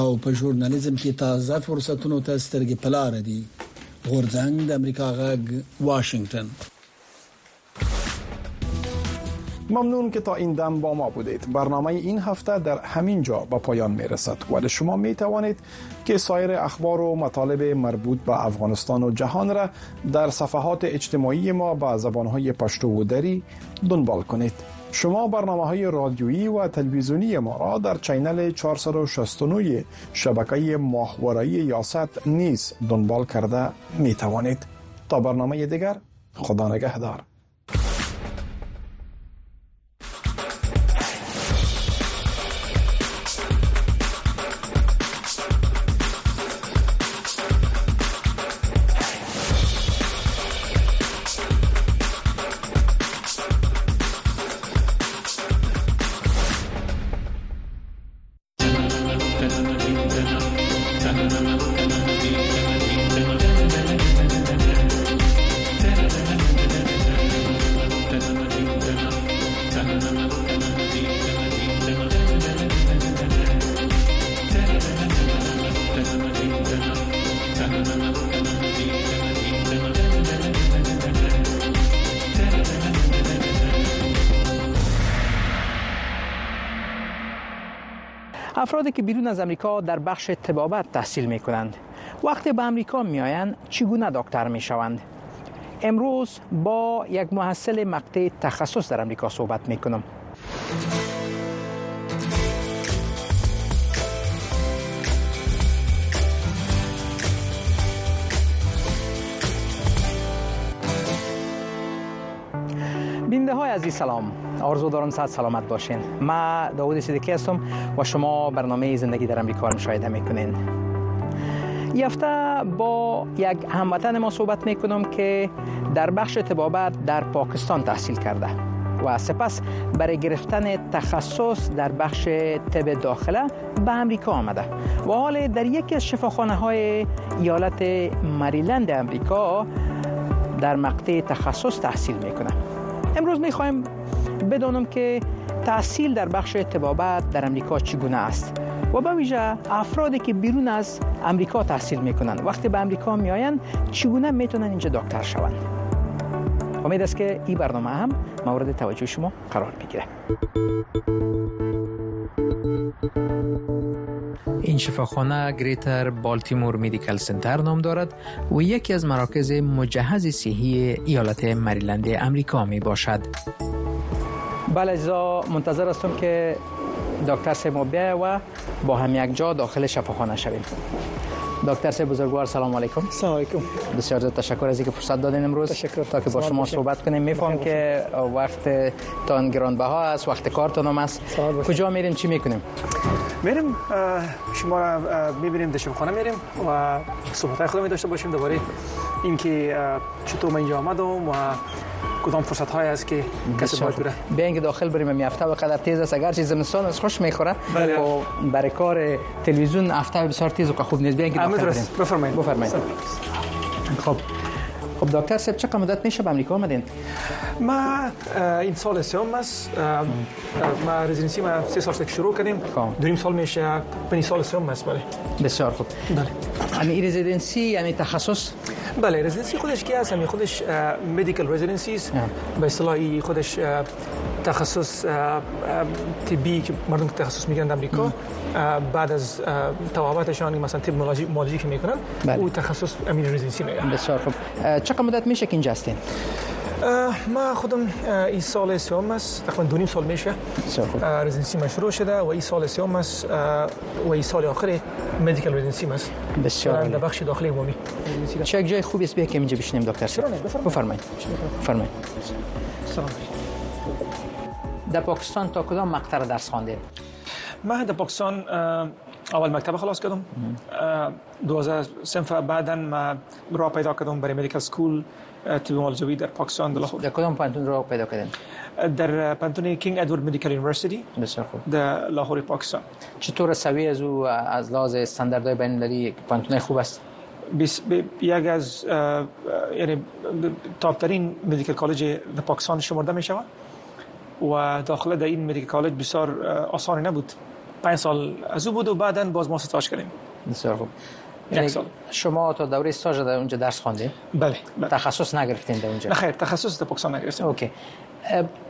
Speaker 22: او په ژورنالیزم کې تازه فرصتونو ته سترګې پلار دي. غورځنګ د امریکا غږ واشنگتن
Speaker 1: ممنون که تا این دم با ما بودید. برنامه این هفته در همین جا به پایان می رسد ولی شما می توانید که سایر اخبار و مطالب مربوط به افغانستان و جهان را در صفحات اجتماعی ما به زبانهای پشتو و دری دنبال کنید. شما برنامه های رادیویی و تلویزیونی ما را در چینل 469 شبکه ماهواره یاست نیز دنبال کرده می توانید تا برنامه دیگر خدا نگهدار.
Speaker 25: افرادی که بیرون از امریکا در بخش طبابت تحصیل می کنند وقتی به امریکا می آیند چگونه دکتر می شوند امروز با یک محصل مقطع تخصص در امریکا صحبت می کنم بینده های عزیز سلام. آرزو دارم صد سلامت باشین. ما داوود صدیقی هستم و شما برنامه زندگی در امریکا را مشاهده می‌کنین. این هفته با یک هموطن ما صحبت می‌کنم که در بخش طبابت در پاکستان تحصیل کرده و سپس برای گرفتن تخصص در بخش طب داخله به امریکا آمده و حال در یکی از شفاخانه های ایالت مریلند امریکا در مقطع تخصص تحصیل می‌کنه. امروز می‌خوایم بدانم که تحصیل در بخش طبابت در امریکا چگونه است. و به ویژه افرادی که بیرون از امریکا تحصیل می‌کنند وقتی به امریکا میآیند چگونه می‌تونن اینجا دکتر شوند؟ امید است که این برنامه هم مورد توجه شما قرار بگیره این شفاخانه گریتر بالتیمور میدیکل سنتر نام دارد و یکی از مراکز مجهز صحی ایالت مریلند امریکا می باشد. بله منتظر هستم که دکتر سیما و با هم یک جا داخل شفاخانه شویم. دکتر سه بزرگوار سلام علیکم.
Speaker 26: سلام علیکم.
Speaker 25: بسیار زیاد تشکر از اینکه فرصت دادین امروز.
Speaker 26: تشکر.
Speaker 25: تا که با شما صحبت کنیم میفهم که وقت تان گرانبها است وقت کارتون هم است. کجا میریم؟ چی می‌کنیم؟
Speaker 26: میریم شما را می‌بینیم در خانه میریم و صحبت خودمون داشته باشیم. درباره اینکه چطور من اینجا آمدم و کدام فرصت های است که باید بره؟
Speaker 25: بیاین که داخل بریم می هفته و قدر تیز است. اگر چیز زمستان از خوش می‌خوره.
Speaker 26: بله.
Speaker 25: و برای کار تلویزیون هفته بسیار تیز و خوب نیست. بیاین که داخل بریم.
Speaker 26: بفرمایید.
Speaker 25: بفرمایید. خب خب دکتر سب چه مدت میشه به امریکا آمدین؟
Speaker 26: ما این سال سوم است. ما رزیدنسی ما سه سال شروع کردیم. دو نیم سال میشه. پنی سال سوم است. بله.
Speaker 25: بسیار خوب.
Speaker 26: بله.
Speaker 25: یعنی رزیدنسی یعنی تخصص؟
Speaker 26: بله رزیدنسی خودش کی است خودش مدیکال رزیدنسیز به اصطلاح خودش تخصص طبی که مردم تخصص میگن در امریکا بعد از توابتشان مثلا طب مولوژی که می‌کنن بله. او تخصص امین رزیدنسی میگن
Speaker 25: بسیار خوب. چقدر مدت میشه که اینجا هستین؟
Speaker 26: ما خودم این سال سوم است. تقریبا دو نیم سال میشه. رزیدنسی ما شروع شده و این سال سوم است و این سال آخر مدیکال رزیدنسی است.
Speaker 25: بسیار
Speaker 26: در بخش داخلی عمومی.
Speaker 25: چه جای خوبی است که اینجا بشینیم دکتر؟ بفرمایید. بفرمایید.
Speaker 26: سلام.
Speaker 25: در پاکستان تا کدام مقطع درس خواندید
Speaker 26: من در پاکستان اول مکتب خلاص کردم. 2000 صنف بعدا ما راه پیدا کردم برای medical school طب معالجوی در پاکستان در لاهور
Speaker 25: در کدام پوهنتون راه پیدا کردین؟
Speaker 26: در پوهنتون King Edward Medical University
Speaker 25: بسیار خوب.
Speaker 26: در لاهور پاکستان.
Speaker 25: چطور سویه از او از لحاظ استانداردهای بین المللی پوهنتون خوب است؟
Speaker 26: یک از یعنی top ترین medical college در پاکستان شمرده می شود. و داخل در این medical college بسیار آسانی نبود. پنج سال از او بود و بعدا باز ما ستاژ کردیم.
Speaker 25: بسیار خوب.
Speaker 26: یک سال
Speaker 25: شما تا دوره استاژ در اونجا درس خواندین؟
Speaker 26: بله, بله.
Speaker 25: تخصص نگرفتین در اونجا؟
Speaker 26: نه خیر تخصص در پاکستان نگرفتم
Speaker 25: اوکی.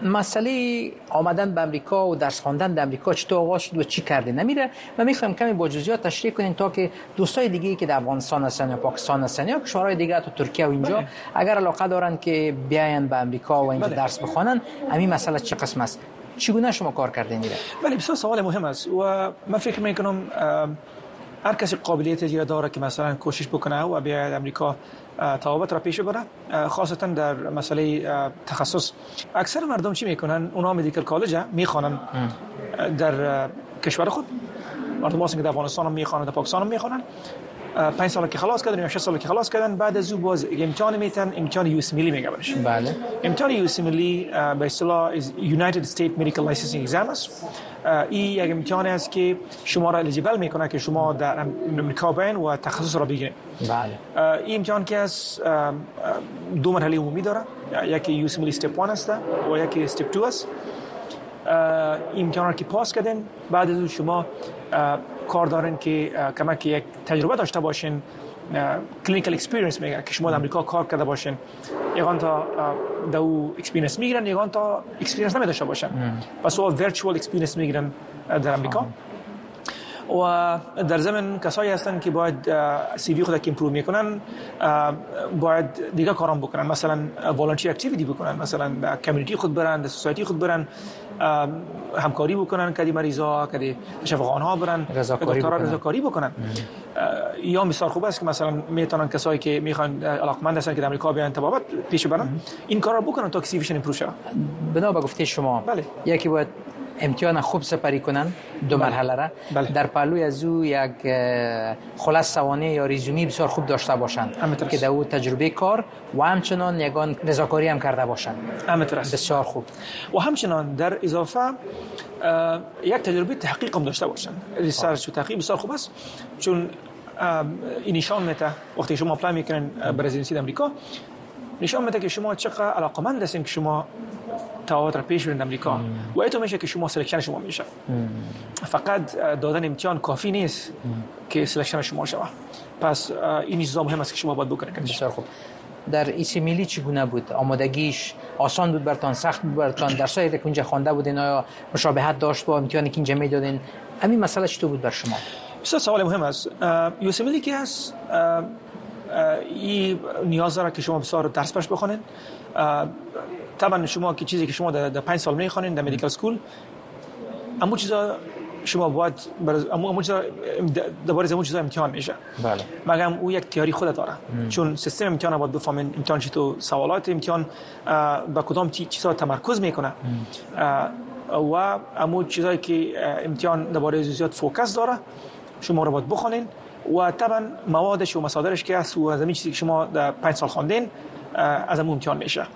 Speaker 25: مسئله آمدن به امریکا و درس خواندن در امریکا چطور آغاز شد و چی کرده نمیره. و می‌خوایم کمی با جزئیات تشریح کنیم تا که دوستای دیگه که در افغانستان هستن یا پاکستان هستن یا کشورهای دیگه تو ترکیه و اینجا بله. اگر علاقه دارن که بیاین به امریکا و اینجا بله. درس بخوانن همین مسئله چه قسم است؟ چگونه شما کار کرده میره
Speaker 26: بله بسیار سوال مهم است و من فکر می‌کنم هر کسی قابلیت دیگه داره که مثلا کوشش بکنه و بیاید امریکا توابت را پیش ببره. خاصتا در مسئله تخصص. اکثر مردم چی می‌کنن؟ اونا مدیکال کالج می‌خوانن. در کشور خود. مردم که در افغانستان هم می‌خوانن در پاکستان هم می‌خوانن. پنج سال که خلاص کردن یا 6 سال که خلاص کردن بعد از او باز امتحان میتن امتحان یو اس ملی میگه برش.
Speaker 25: بله.
Speaker 26: امتحان USMLE به اصطلاح United State Medical Licensing Exam است. این یک امتحان است که شما را eligible می‌کنه که شما در امریکا بین و تخصص را بگیرید.
Speaker 25: بله.
Speaker 26: این امتحان که از دو مرحله عمومی داره. یکی یو اس ملی استپ 1 است و یکی Step 2 است. امتحان که پاس کردین بعد از شما کار دارین که کمک یک تجربه داشته باشین clinical experience میگه که شما در امریکا کار کرده باشین یگان تا دو experience می‌گیرن یگان تا experience نمیداشته باشن. پس او virtual experience می‌گیرن در امریکا. و در ضمن کسایی هستن که باید CV خود که improve می‌کنن باید دیگه کارام بکنن. مثلا volunteer activity بکنن. مثلا community خود برن society خود برن. همکاری بکنن کدی مریضا کدی شفاخانه ها برن
Speaker 25: بکنن.
Speaker 26: رضاکاری بکنن. یا مثال خوب است که مثلا می‌تونن کسایی که می‌خوان علاقمند هستن که در امریکا بیان تبابت پیش برن این کارا بکنن تا کسی ویشن امپروو شه
Speaker 25: بنا به گفته شما
Speaker 26: بله.
Speaker 25: یکی باید امتحان خوب سپری کنن دو
Speaker 26: بله.
Speaker 25: مرحله را
Speaker 26: بله.
Speaker 25: در پهلوی از او یک خلاص سوانه یا ریزومی بسیار خوب داشته باشند که. در او تجربه کار و همچنان یگان رضاکاری هم کرده باشند. بسیار خوب
Speaker 26: و همچنان در اضافه یک تجربه تحقیق هم داشته باشن research و تحقیق بسیار خوب است چون این نشان میده وقتی شما apply می‌کنین اه، به residency در امریکا نشان میده که شما چقدر علاقمند هستین که شما طبابت را پیش برین در امریکا و ایتو میشه که شما selection شما میشه. فقط دادن امتحان کافی نیست که selection شما شود. پس این چیزا مهم است که شما باید بکنید.
Speaker 25: بسیار خوب. در US MLE چگونه بود؟ آمادگیش آسان بود برتان سخت بود برتان در سایر که اونجا خوانده بودین آیا مشابهت داشت با امتحانی که اینجا می‌دادین؟ همین مسئله چطور بود بر شما؟
Speaker 26: بسیار سوال مهم است. یوسمیلی که هست؟ این نیاز داره که شما بسیار درس باش بخونین. طبعا شما که چیزی که شما در در پنج سال می‌خوانین در مدیکال سکول اما چیزا شما باید بر اما اما چیزا درباره از چیزا امتحان میشه.
Speaker 25: بله.
Speaker 26: مگم او یک تیاری خود داره. چون سیستم امتحان باید بفهمین امتحان چطور سوالات امتحان به کدام چی- چیزا تمرکز می‌کنه. و امو چیزایی که امتحان درباره زیاد focus داره شما رو باید بخونین. و طبعا موادش و مصادرش که هست و از این چیزی که شما در پنج سال خواندین از امون امتحان میشه.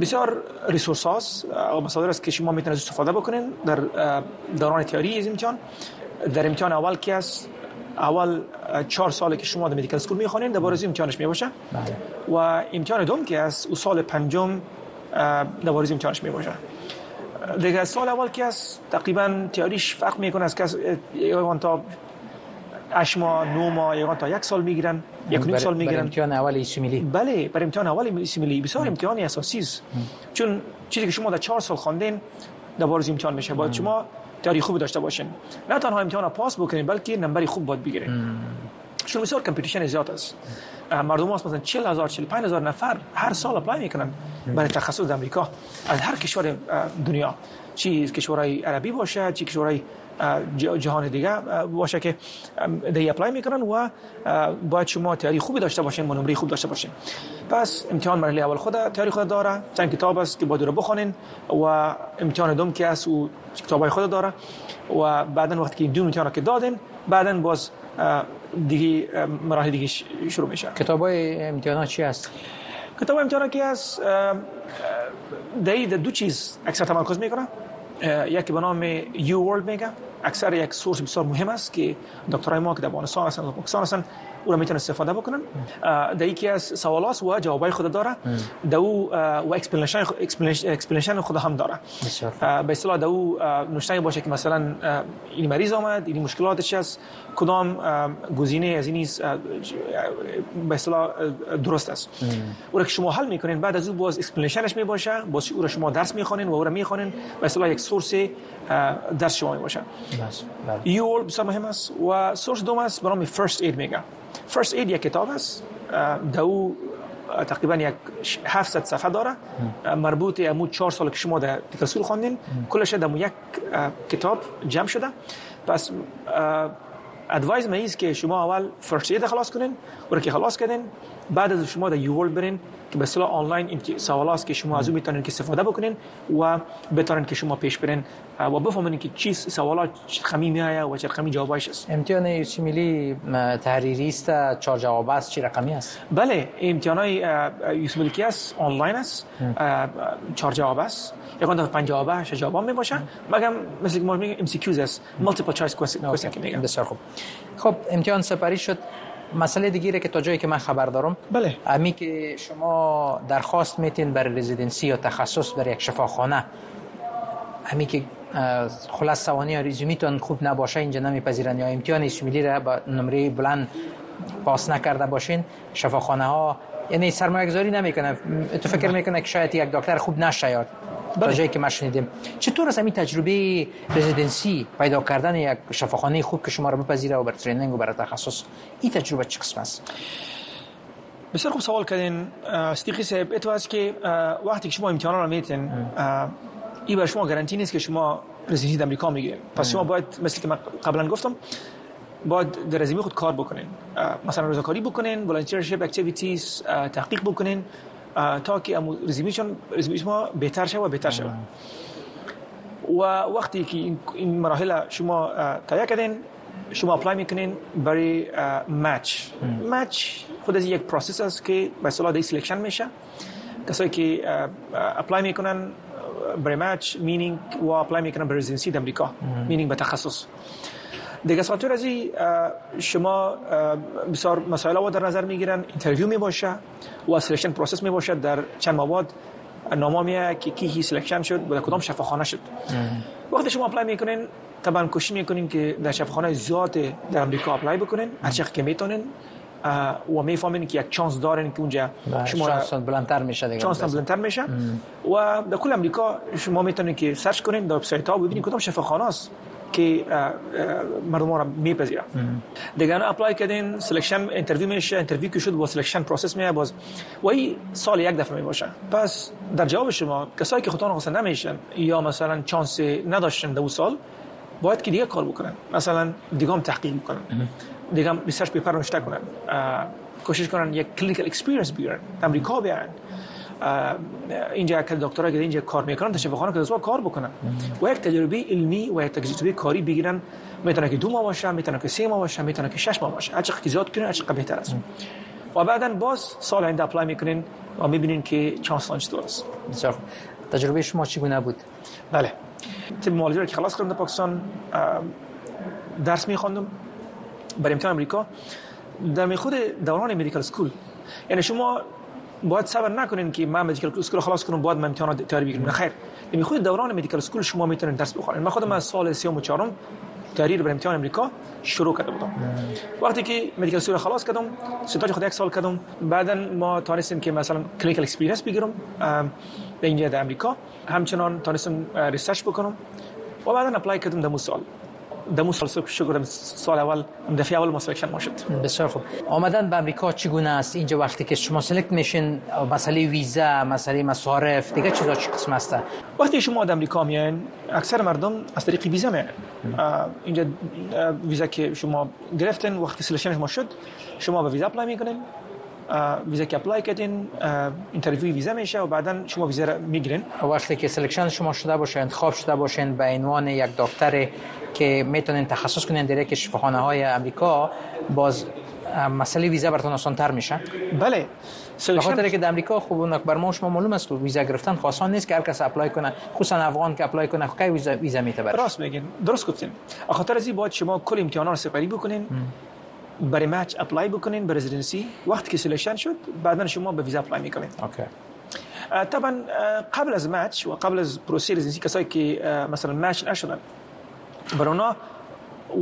Speaker 26: بسیار resource هاست. و مصادر است که شما می‌تونید استفاده بکنین. در دوران تیاری از امتحان. در امتحان اول که است؟ اول چهار ساله که شما در medical school می‌خوانین درباره از امتحانش می‌باشه.
Speaker 25: بله.
Speaker 26: و امتحان دوم که است؟ او سال پنجم در بارز امتحانش می‌باشه. دیگه سال اول که است؟ تقریبا تیاریش فرق می‌کنه از کس تا 8 ماه 9 ماه یکان تا یک سال می‌گیرن. یک نیم
Speaker 25: بر-
Speaker 26: سال
Speaker 25: بر
Speaker 26: می‌گیرن.
Speaker 25: امتحان اول میلی
Speaker 26: بله برای امتحان اول سیمیلی. بسیار امتحانی اساسی است. چون چیزی که شما در چهار سال خواندین در بارز امتحان میشه. باید شما تیاری خوب داشته باشین. نه تنها امتحان را پاس بکنین بلکه نمبری خوب باید بگیرین. چون بسیار competition زیاد است. مردم هست مثلا 40 هزار 45 هزار نفر هر سال apply می‌کنن برای تخصص در امریکا. از هر کشور دنیا. چی کشورهای عربی باشه چی کشورهای جهان دیگه باشه که دی apply می‌کنن و باید شما تیاری خوبی داشته باشین و نمره خوب داشته باشین. پس امتحان مرحله اول خود تیاری خود داره چند کتاب است که باید رو بخونین و امتحان دوم که است و کتابای خود داره و بعدا وقتی که دو امتحان را که دادین بعدا باز دیگه مراحل دیگه شروع میشه.
Speaker 25: کتاب های امتحانات چی هست؟
Speaker 26: کتاب امتحان که است دهی در دو چیز اکثر تمرکز می‌کنه. یکی به نام UWorld میگه. اکثر یک source بسیار مهم است که دکترای ما که در افغانستان هستن و پاکستان هستن او را می‌تونن استفاده بکنن. در یکی از سوالات و جوابای خود داره. اه، و explanation explanation خود هم داره. به اصطلاح او نوشتنی باشه که مثلا این مریض آمد این مشکلاتش است کدام گزینه از این به اصطلاح درست است. او را که شما حل می‌کنین بعد از او باز explanation ش می باشه باز او را شما درس می‌خوانین و او را می‌خوانین. به اصطلاح یک source درس شما می باشه
Speaker 25: بس بله.
Speaker 26: UWorld بسیار مهم است و source دوم است به نام First Aid میگه First Aid یک کتاب است در اه، تقریبا یک ش- 700 صفحه داره. مربوط امو چهار سال که شما در medical school خواندین کلش در یک کتاب جمع شده. پس advice من است که شما اول First Aid خلاص کنین. و که خلاص کردین بعد از شما در UWorld برین که به اصطلاح آنلاین این سوال است که شما از اون می‌تونین که استفاده بکنین و بتونین که شما پیش برین و بفهمین که چی سوالات خمی میآید و چه خمی جوابش است.
Speaker 25: امتحان USMLE م، تحریری است چهار جواب است چی رقمی است؟
Speaker 26: بله امتحان های USMLE است؟ آنلاین است. چهار جواب است. یکان دفعه پنج جوابه هشت جواب می باشه مگم مثل که ما میگیم MCQs است. multiple choice question که میگم.
Speaker 25: بسیار خوب. خب امتحان سپری شد. مسئله دیگه که تا جایی که من خبر دارم
Speaker 26: بله.
Speaker 25: امی که شما درخواست میتین برای residency یا تخصص برای یک شفاخانه همین که خلص سوانح رزومیتون خوب نباشه اینجا نمیپذیرن یا امتحان USMLE را با نمره بلند پاس نکرده باشین شفاخانه ها یعنی سرمایه گذاری نمی‌کنه تو فکر می‌کنه که شاید یک دکتر خوب نشه یا تا جایی که ما شنیدیم. چطور از همین تجربه رزیدنسی پیدا کردن یک شفاخانه خوب که شما رو بپذیره و بر ترینینگ و بر تخصص؟ این تجربه چه قسم است؟
Speaker 26: بسیار خوب سوال کردین استیقی صاحب. اتو است که وقتی که شما امتحان رو میتین این بر شما گارانتی نیست که شما رزیدنسی امریکا می‌گیرین. پس شما باید مثل که من قبلا گفتم باید در رزومه خود کار بکنین. مثلا رضاکاری بکنین volunteership activities تحقیق بکنین. تا که رزومه چون رزومه شما بهتر شه و بهتر شه. و وقتی که این مراحل شما تهیه کردین شما apply می‌کنین برای match match خود از یک process است که به اصطلاح دی selection میشه. کسایی که apply می‌کنن برای match meaning و apply می‌کنن برای residency در امریکا. meaning به تخصص. دیگه ساتور از شما بسیار مسائل رو در نظر می‌گیرن interview می باشه و selection process می باشه در چند مواد. نامه میه که کی selection شد و کدام شفاخانه شد. وقتی شما apply می‌کنین طبعا کوشش می‌کنین که در شفاخانه زیاد در امریکا apply بکنین هر چقدر که می‌تونین و می‌فهمین که یک چانس دارین که اونجا
Speaker 25: شما چانس بلندتر میشه دیگه.
Speaker 26: چانس بلندتر میشه. و در کل امریکا شما می‌تونین که search کنین در وبسایت ها ببینید کدام شفاخانه است که مردم را میپذیره دیگه apply کردین selection interview میشه interview که شد با selection process میه باز و این سال یک دفعه می‌باشه پس در جواب شما کسایی که خودتون حاصل نمیشن یا مثلا چانس نداشتن در سال باید که دیگه کار بکنن. مثلا دیگه هم تحقیق بکنن. دیگه هم research paper نوشته کنن. کوشش کنن یک clinical experience بیارن امریکا بیارن. اینجا که دکترها که اینجا کار می‌کنن تا شفاخانه که دستور کار بکنن. و یک تجربه علمی و یک تجربه کاری بگیرن. می‌تونه که دو ماه باشه می‌تونه که سه ماه باشه می‌تونه که شش ماه باشه. هر چقدر زیاد کنین هر چقدر بهتر است. و بعدا باز سال آینده apply می‌کنین و می‌بینین که چانس لانچ درست
Speaker 25: بسیار تجربه شما چگونه بود؟
Speaker 26: بله. طب معالجه که خلاص کردم در پاکستان درس میخوندم برای امتحان امریکا. در خود دوران medical school یعنی شما باید صبر نکنین که من medical school خلاص کنم بعد من امتحان تیاری بگیرم خیر. یعنی خود دوران medical school شما می‌تونین درس بخونین. من خودم از سال سیوم و چهارم تیاری برای امتحان امریکا شروع کرده بودم. وقتی که medical school خلاص کردم ستاج خود یک سال کردم. بعدا ما تونستیم که مثلا clinical experience بگیرم به اینجا در امریکا. همچنان تونستم research بکنم. و بعدا apply کردم در سال دمو سال شکر سال اول دفعه اول selection ما شد.
Speaker 25: بسیار خوب. آمدن به امریکا چگونه است؟ اینجا وقتی که شما select میشین مسئله ویزا مسئله مصارف دیگه چیزا چی قسم است؟
Speaker 26: وقتی شما در امریکا میان اکثر مردم از طریق ویزا میان اینجا ویزا که شما گرفتن وقتی selection شما شد شما به ویزا apply می‌کنین. ویزا که apply کردین interview ویزا میشه و بعدا شما ویزا می‌گیرین.
Speaker 25: وقتی که selection شما شده باشه انتخاب شده باشین به عنوان یک دکتر که می‌تونین تخصص کنین در یک شفاخانه های امریکا باز مسئله ویزا براتون آسان تر میشه.
Speaker 26: بله.
Speaker 25: به خاطر که در امریکا خوب بر ما شما معلوم است ویزا گرفتن خو آسان نیست که هر کس apply کنه خصوصا افغان که apply کنه کی ویزا ویزا میتبره
Speaker 26: راست میگین. درست گفتین. خاطر از این باید شما کل امتحانات رو سپری بکنین برای match apply بکنین برای residency وقتی که selection شد بعدا شما به ویزا apply می‌کنین.
Speaker 25: okay.
Speaker 26: طبعا قبل از match و قبل از پروسه residency کسایی که مثلا match نشدن برای اونا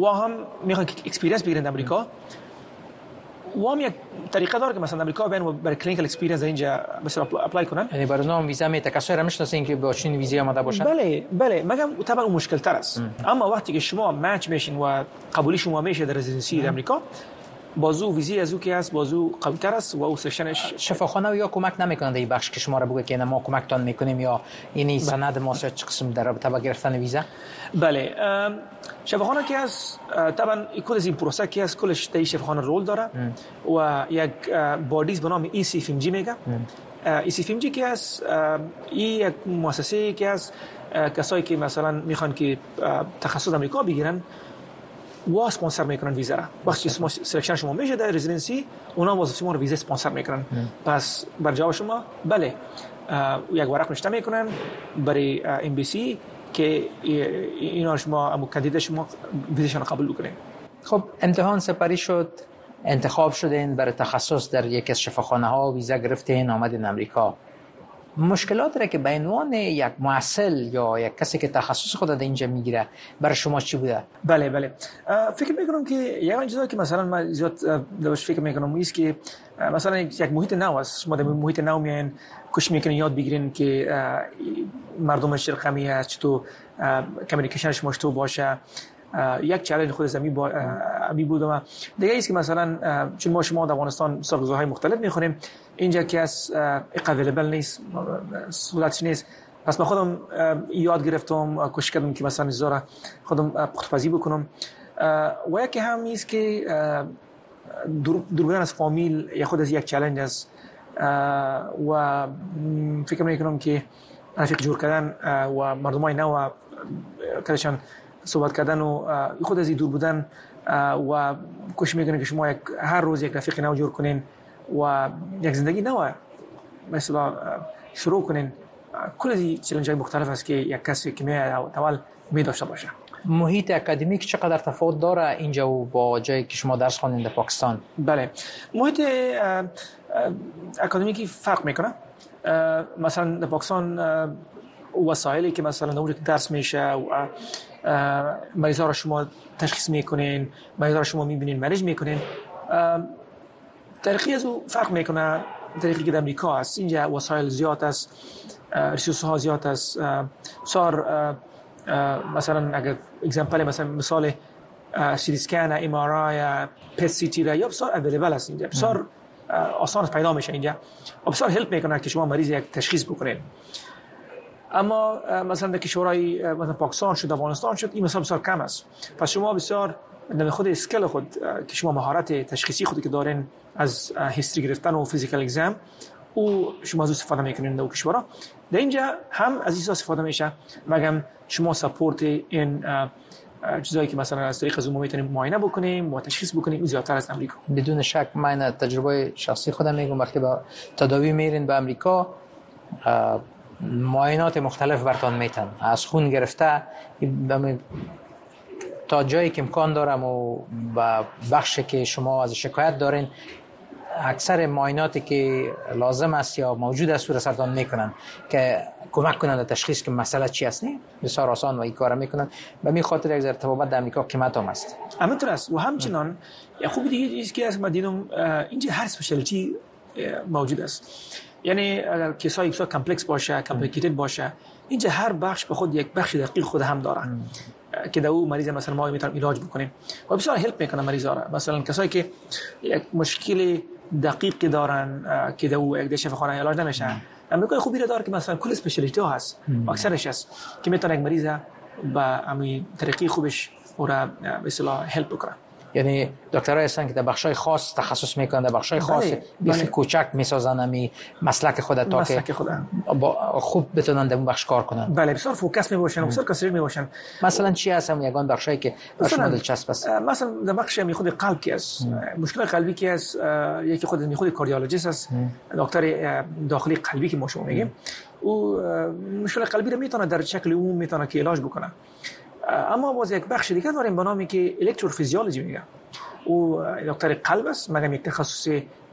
Speaker 26: و هم می‌خوان که experience بگیرن در امریکا. و هم یک طریقه داره که مثلا امریکا بیان و برای clinical experience اینجا مثلا apply کنن.
Speaker 25: یعنی برای اونا ویزا می تکسر می‌شناسین که با چنین ویزا آمده باشن؟
Speaker 26: بله بله. مگم طبعا اون مشکل تر است اما وقتی که شما match میشین و قبولی شما میشه در residency امریکا بازو ویزی از او که هست بازو قوی تر است و او سشنش
Speaker 25: شفاخانه یا کمک نمی‌کنه در این بخش که شما را بگه که ما کمکتان می‌کنیم یا این سند ما چه قسم در رابطه با گرفتن ویزا؟
Speaker 26: بله شفاخانه که هست طبعا کل از این پروسه که هست کلش در شفاخانه role داره و یک body است به نام ECFMG میگه. ECFMG که هست این یک مؤسسه که هست کسایی که مثلا می‌خوان که تخصص امریکا بگیرن و اسپانسر می‌کنن ویزا را وقتی شما selection شما میشه در residency اونا واسه شما ویزا اسپانسر می‌کنن پس بر جواب شما بله یک ورق نشته می‌کنن برای embassy که اینا شما امو کاندید شما ویزاشون قبول بکنین
Speaker 25: خب امتحان سپری شد انتخاب شدین برای تخصص در یکی از شفاخانه ها ویزا گرفتین آمدین امریکا مشکلات را که به عنوان یک معسل یا یک کسی که تخصص خود در اینجا می‌گیره برای شما چی بوده؟
Speaker 26: بله بله. فکر می‌کنم که یک چیزی که مثلا من زیاد دوش فکر می‌کنم است که مثلا یک محیط نو است. شما در محیط نو میاین کش می‌کنین یاد بگیرین که مردم شرقمی است چطور کمیونیکیشنش تو باشه. یک چالش خود زمین با امی بود و دیگه ایست که مثلا چون ما شما در افغانستان سرگزارهای مختلف می‌خوریم اینجا که از اقابلبل نیست صورتش نیست. پس من خودم یاد گرفتم کوشش کردم که مثلا زورا خودم پختپزی بکنم. و یکی هم نیست که دور بودن از فامیل یا خود از یک چالش است. و فکر می‌کنم که رفیق جور کردن و مردمای نو کدشان صحبت کردن و خود از دور بودن و کوشش می‌کنه که شما یک هر روز یک رفیق نو جور کنین و یک زندگی نو مثلا شروع کنین. کل از چلنج های مختلف است که یک کسی که می اول می داشته باشه.
Speaker 25: محیط اکادمیک چقدر تفاوت داره اینجا و با جایی که شما درس خوانید در پاکستان؟
Speaker 26: بله. محیط اکادمیکی فرق می‌کنه. مثلا در پاکستان وسایلی که مثلا اونجا درس میشه و مریضا را شما تشخیص می‌کنین مریضا را شما می‌بینین manage می‌کنین. طریقی از او فرق می‌کنه. طریقی که در امریکا هست. اینجا وسایل زیاد است resource ها زیاد است. بسیار مثلا اگر example مثلا مثال CT scan MRI PET CT یا بسیار available است اینجا. بسیار آسان پیدا میشه اینجا. بسیار هلپ می‌کنه که شما مریض یک تشخیص بکنین. اما مثلا در کشورهای مثلا پاکستان شد افغانستان شد این مثلا بسیار کم است. پس شما بسیار در خود اسکل خود که شما مهارت تشخیصی خودی که دارین از هیستری گرفتن و فیزیکال اگزم او شما از استفاده می‌کنین در کشورها. در اینجا هم از این استفاده میشه مگم شما سپورت این چیزایی که مثلا از طریق زوم می‌تونیم معاینه بکنیم و تشخیص بکنیم این زیادتر از امریکا.
Speaker 25: بدون شک من تجربه شخصی خودم میگم وقتی با تداوی میرین به امریکا معاینات مختلف برتان میتن. از خون گرفته تا جایی که امکان دارم و با بخش که شما از شکایت دارین اکثر معایناتی که لازم است یا موجود است رو سرطان می‌کنن که کمک کنند در تشخیص که مسئله چی است. بسیار آسان و این کار می‌کنن. به امی خاطر یک ارتباط در امریکا قیمت هم است.
Speaker 26: همینطور است و همچنان یا خوب دیگه چیزی که از مدینم اینجا هر specialty موجود است. یعنی اگر case ای یک complex باشه complicated باشه اینجا هر بخش به خود یک بخش دقیق خود هم داره که در او مریض مثلا ما می‌تونیم علاج بکنیم. و بسیار help می‌کنه مریض را. مثلا کسایی که یک مشکل دقیق دارن که در او یک دشف خانه علاج نمیشه. امریکای خوبی داره که مثلا کل specialty ها هست. اکثرش هست. که می‌تونه یک مریض با امی طریقی خوبش او را به اصطلاح هلپ بکنه.
Speaker 25: یعنی دکترای هستن که در بخشای خاص تخصص می‌کنن در بخشای بله، خاص بیخ بله. کوچک می‌سازن امی مسلک خود تا
Speaker 26: که خود.
Speaker 25: با خوب بتونن در اون بخش کار کنن.
Speaker 26: بله بسیار فوکس می باشن بسیار کسری می باشن
Speaker 25: مثلا چی هست؟ هم یگان بخشایی که شما دلچسب است.
Speaker 26: مثلا در بخش می خود قلب کی است؟ مشکل قلبی کی است؟ یکی خود می خود کاردیولوژیست است. دکتر داخلی قلبی که ما شما میگیم. او مشکل قلبی رو می‌تونه در شکل عمومی می‌تونه که علاج بکنه. اما باز یک بخش دیگه داریم به نامی که الکتروفیزیولوژی میگه. او دکتر قلب است مگم یک تخصص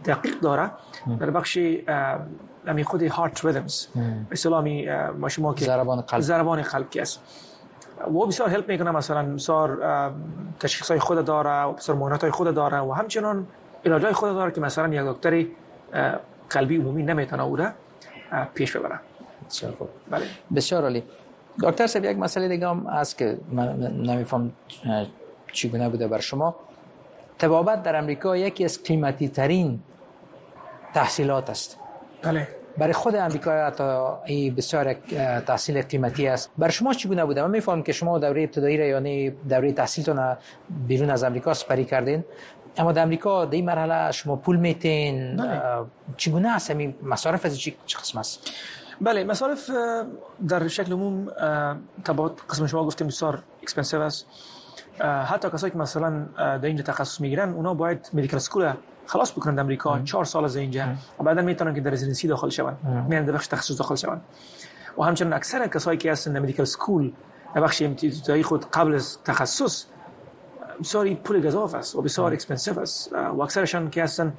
Speaker 26: دقیق داره؟ در بخش امی خود هارت ریدمز. اسلامی ما شما که
Speaker 25: ضربان قلب.
Speaker 26: ضربان قلب کی است. و بسیار هلپ می‌کنه مثلا بسیار تشخیص های خود داره و بسیار معاینات های خود داره و همچنان علاج های خود داره که مثلا یک دکتر قلبی عمومی نمی‌تونه او را پیش ببره.
Speaker 25: بسیار خوب. بله. بسیار عالی. دکتر صاحب یک مسئله دیگه هم هست که من نمیفهم چگونه بوده بر شما. تبابت در امریکا یکی از قیمتی ترین تحصیلات است.
Speaker 26: بله.
Speaker 25: برای خود امریکا حتی بسیار تحصیل قیمتی است. بر شما چگونه بوده؟ من می‌فهمم که شما دوره ابتدایی را یعنی دوره تحصیلتون بیرون از امریکا سپری کردین. اما در امریکا در این مرحله شما پول میتین. بله. چگونه است این مصارف از چه قسم است؟
Speaker 26: بله مصارف در شکل عموم طبعا قسم شما گفتیم بسیار expensive است. حتی کسایی که مثلا در اینجا تخصص میگیرن اونا باید medical school خلاص بکنن در امریکا چهار سال از اینجا. و بعدا میتونن که در residency داخل شون. میان در بخش تخصص داخل شون. و همچنین اکثر کسایی که هستن در medical school در بخش امتیازی خود قبل از تخصص بسیار پول گزاف است و بسیار expensive است. و اکثرشان که هستن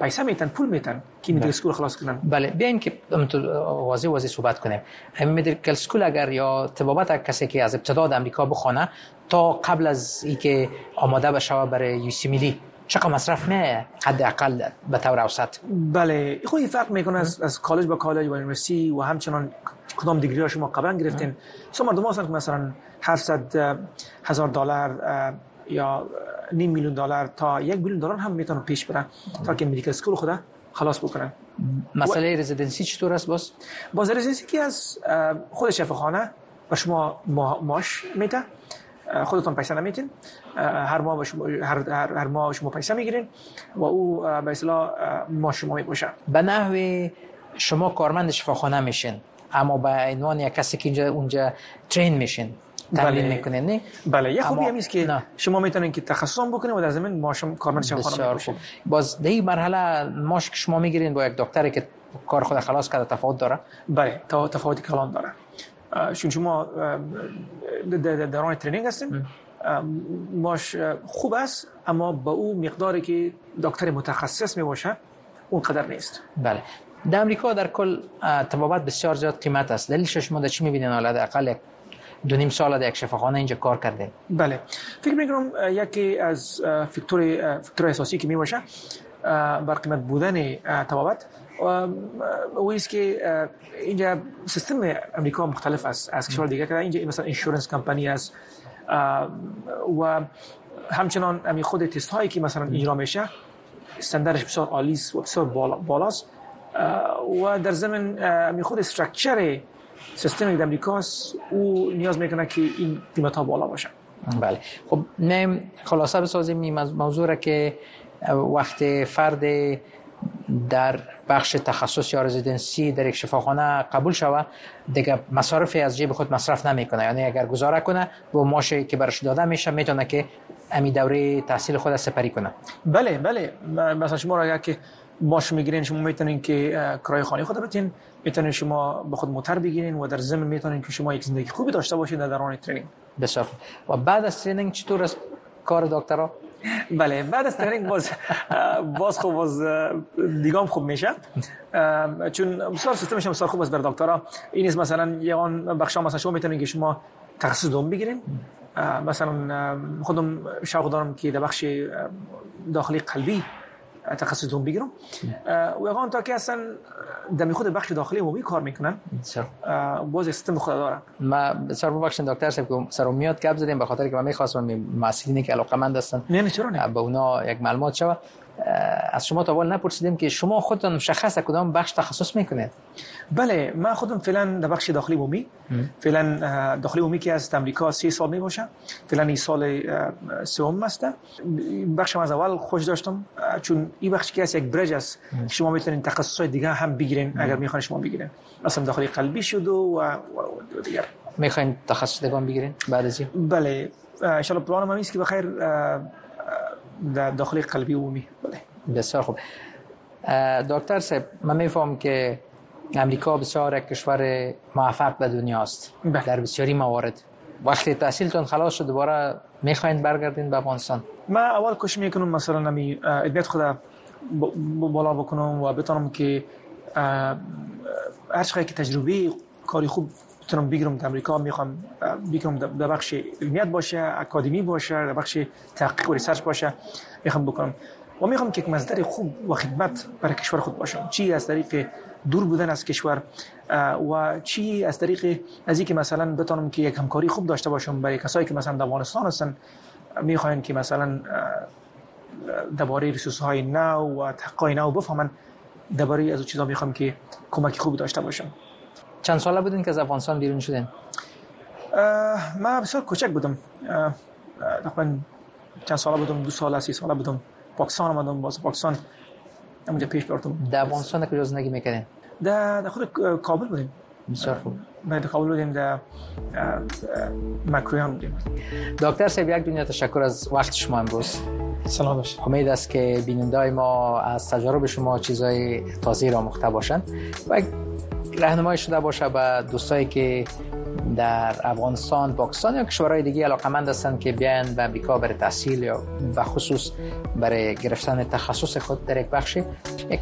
Speaker 26: پیسه میتن پول میتن که medical school خلاص کنن.
Speaker 25: بله بیاین که واضح واضح صحبت کنیم. همین medical school اگر یا طبابت کسی که از ابتدا در امریکا بخونه تا قبل از اینکه آماده بشه برای US MLE چقدر مصرف نه حداقل به طور اوسط.
Speaker 26: بله خودی فرق می‌کنه از از کالج با کالج و university و همچنان کدام دیگری ها شما قبلا گرفتین سو مردم هستن که مثلا 700 هزار دلار یا نیم میلیون دلار تا یک میلیون دلار هم می‌تونن پیش برن تا که مدیکال اسکول خدا خلاص بکنن
Speaker 25: مسئله. رزیدنسی چطور است باز؟
Speaker 26: باز رزیدنسی که از خود خانه و شما ماش میته خودتون پیسه نمیتین هر ماه شما هر, هر, هر ماه شما پیسه می‌گیرین و او به اصطلاح ما شما می‌باشه.
Speaker 25: به نحو شما کارمند شفاخانه میشین اما به عنوان یک کسی که اینجا اونجا ترین میشین. تمرین بله. می‌کنین نه؟
Speaker 26: بله. یه خوبی هم که نه. شما می‌تونین که تخصص بکنین و در زمین ماشم کارمند شفاخانه باشین.
Speaker 25: باز در این مرحله ماش که شما می‌گیرین با یک دکتری که کار خود خلاص کرده تفاوت داره؟
Speaker 26: بله. تفاوتی کلان داره. چون شما دوران ترینینگ هستیم ماش خوب است اما با او مقداری که دکتر متخصص می باشه قدر نیست.
Speaker 25: بله. در امریکا در کل طبابت بسیار زیاد قیمت است. دلیلش شما در چی می‌بینین؟ حالا اقل دو نیم سال در یک شفاخانه اینجا کار کرده
Speaker 26: بله. فکر می‌کنم یکی از فکتور فکتور اساسی که می باشه بر قیمت بودن طبابت و است که اینجا سیستم امریکا مختلف است از کشور دیگه که اینجا مثلا اینشورنس کمپانی است. و همچنان امی خود تست هایی که مثلا اجرا میشه استانداردش بسیار عالی است و بسیار بالاست. و در زمین امی خود استراکچر سیستم امریکا او نیاز می‌کنه که این قیمت ها بالا باشه.
Speaker 25: بله. خب نیم خلاصه بسازیم این موضوع را که وقت فرد در بخش تخصص یا رزیدنسی در یک شفاخانه قبول شود دیگه مصارف از جیب خود مصرف نمی‌کنه. یعنی اگر گزاره کنه با ماشی که برش داده میشه می‌تونه که امی دوره تحصیل خود سپری کنه.
Speaker 26: بله بله. مثلا شما را که معاش می‌گیرین شما می‌تونین که کرایه خانه خود بتین می‌تونین شما به خود موتر بگیرین و در ضمن می‌تونین که شما یک زندگی خوبی داشته باشید در دوران training.
Speaker 25: بسیار و بعد از training چطور است کار دکترا؟
Speaker 26: بله بعد از training باز باز خوب باز دیگام خوب میشه. چون بسیار سیستمش بسیار خوب است بر دکترا. این است مثلا یه آن بخش مثلا شما می‌تونین که شما تخصص دوم بگیرین. مثلا خودم شوق دارم که در بخش داخلی قلبی تخصص دوم بگیرم و یقان تا که اصلا دمی خود بخش داخلی عمومی کار می‌کنن؟ باز سیستم خود داره.
Speaker 25: ما بسیار ببخشید دکتر صاحب که سر میاد گپ زدیم به خاطر که من می‌خواستم مسئولینی که علاقه مند هستن
Speaker 26: نه نه چرا نه؟
Speaker 25: به اونا یک معلومات شوه از شما تا اول نپرسیدیم که شما خودتون مشخص کدام بخش تخصص می‌کنید؟
Speaker 26: بله من خودم فعلا در بخش داخلی عمومی. فعلا داخلی عمومی که از امریکا سی سال می باشه. فعلا این سال سوم است. بخش از اول خوش داشتم. چون این بخش که از یک برج است شما می‌تونید تخصص دیگه هم بگیرین اگر می‌خواین شما بگیرین. مثلا داخلی قلبی شد و, و دیگر.
Speaker 25: می‌خواین تخصص دیگه بگیرین بعد از
Speaker 26: بله. ان شاء الله پلان من که بخیر در داخل قلبی عمومی. بله.
Speaker 25: بسیار خوب. دکتر صاحب من میفهم که امریکا بسیار یک کشور موفق به دنیاست بله. در بسیاری موارد. وقتی تحصیلتون خلاص شد دوباره می‌خواین برگردین به افغانستان؟
Speaker 26: من اول کش می‌کنم مثلا نمی ادبیات خدا بالا بکنم و بتونم که هر که تجربه کاری خوب بتونم بگیرم در امریکا می‌خوام بگیرم در بخش علمیت باشه اکادمی باشه در بخش تحقیق و research باشه می‌خوام بکنم. و می‌خوام که یک مصدر خوب و خدمت برای کشور خود باشم. چی از طریق دور بودن از کشور و چی از طریق از اینکه مثلا بتونم که یک همکاری خوب داشته باشم برای کسایی که مثلا در افغانستان هستن می‌خواین که مثلا درباره research های نو و تحقیق نو بفهمن درباره از چیزا می‌خوام که کمک خوبی داشته باشم.
Speaker 25: چند ساله بودین که از افغانستان بیرون شدین؟
Speaker 26: من بسیار کوچک بودم. تقریبا چند ساله بودم دو سال سی ساله بودم. پاکستان آمدم باز پاکستان اونجا پیش بردم
Speaker 25: در افغانستان کجا زندگی می‌کردین؟
Speaker 26: در خود کابل بودیم.
Speaker 25: بسیار خوب.
Speaker 26: در کابل بودیم در مکرویان بودیم.
Speaker 25: دکتر صاحب یک دنیا تشکر از وقت شما امروز.
Speaker 26: سلام باشه
Speaker 25: امید است که بیننده ما از تجارب شما چیزای تازه را مخته باشند. و راهنمای شده باشه به دوستایی که در افغانستان پاکستان یا کشورهای دیگه علاقمند هستند که بیان و بیکا برای تحصیل یا به خصوص برای گرفتن تخصص خود در یک بخش یک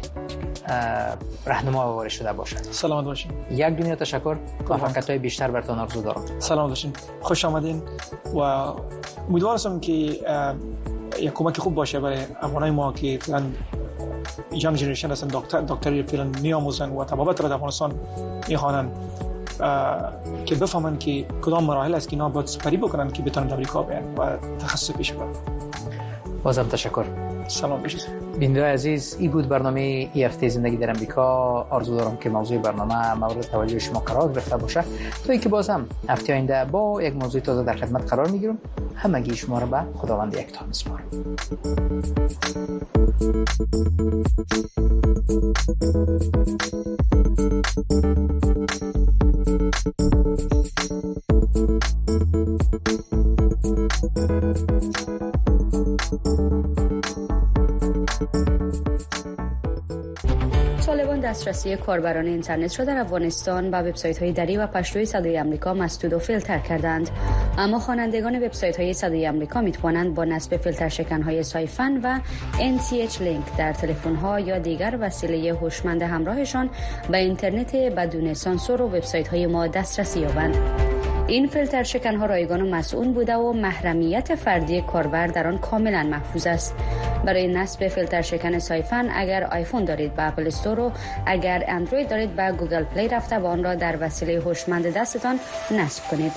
Speaker 25: راهنما وارد شده باشد.
Speaker 26: سلامت باشین.
Speaker 25: یک دنیا تشکر. موفقیت های بیشتر براتون آرزو دارم.
Speaker 26: سلام باشین. خوش آمدین و امیدوارم که یک کمک خوب باشه برای افغانای ما که جام جنریشن هستن. دکتر دکتری فعلا میآموزن و تبابت را در افغانستان می‌خوانن که بفهمن که کدام مراحل است که اینا باید سپری بکنن که بتونن امریکا بیان و تخصص پیش ببرن.
Speaker 25: بازم تشکر.
Speaker 26: سلام. بشید
Speaker 25: بیننده عزیز ای بود برنامه ای هفته زندگی در امریکا. آرزو دارم که موضوع برنامه مورد توجه شما قرار گرفته باشه. تا اینکه بازم هفته آینده با یک موضوع تازه در خدمت قرار می‌گیرم. همگی شما را به خداوند یکتا میسپارم
Speaker 13: طالبان دسترسی کاربران اینترنت را در افغانستان به وبسایت های دری و پشتوی صدای آمریکا مسدود و فیلتر کردند. اما خوانندگان وبسایت های صدای آمریکا می توانند با نصب فیلتر شکن های سایفن و NTH لینک در تلفن ها یا دیگر وسیله هوشمند همراهشان به اینترنت بدون سانسور و وبسایت های ما دسترسی یابند. این فیلتر شکن ها رایگان و مصئون بوده و محرمیت فردی کاربر در آن کاملا محفوظ است. برای نصب فیلتر شکن سایفن اگر آیفون دارید به Apple Store و اگر اندروید دارید به Google Play رفته و آن را در وسیله هوشمند دستتان نصب کنید.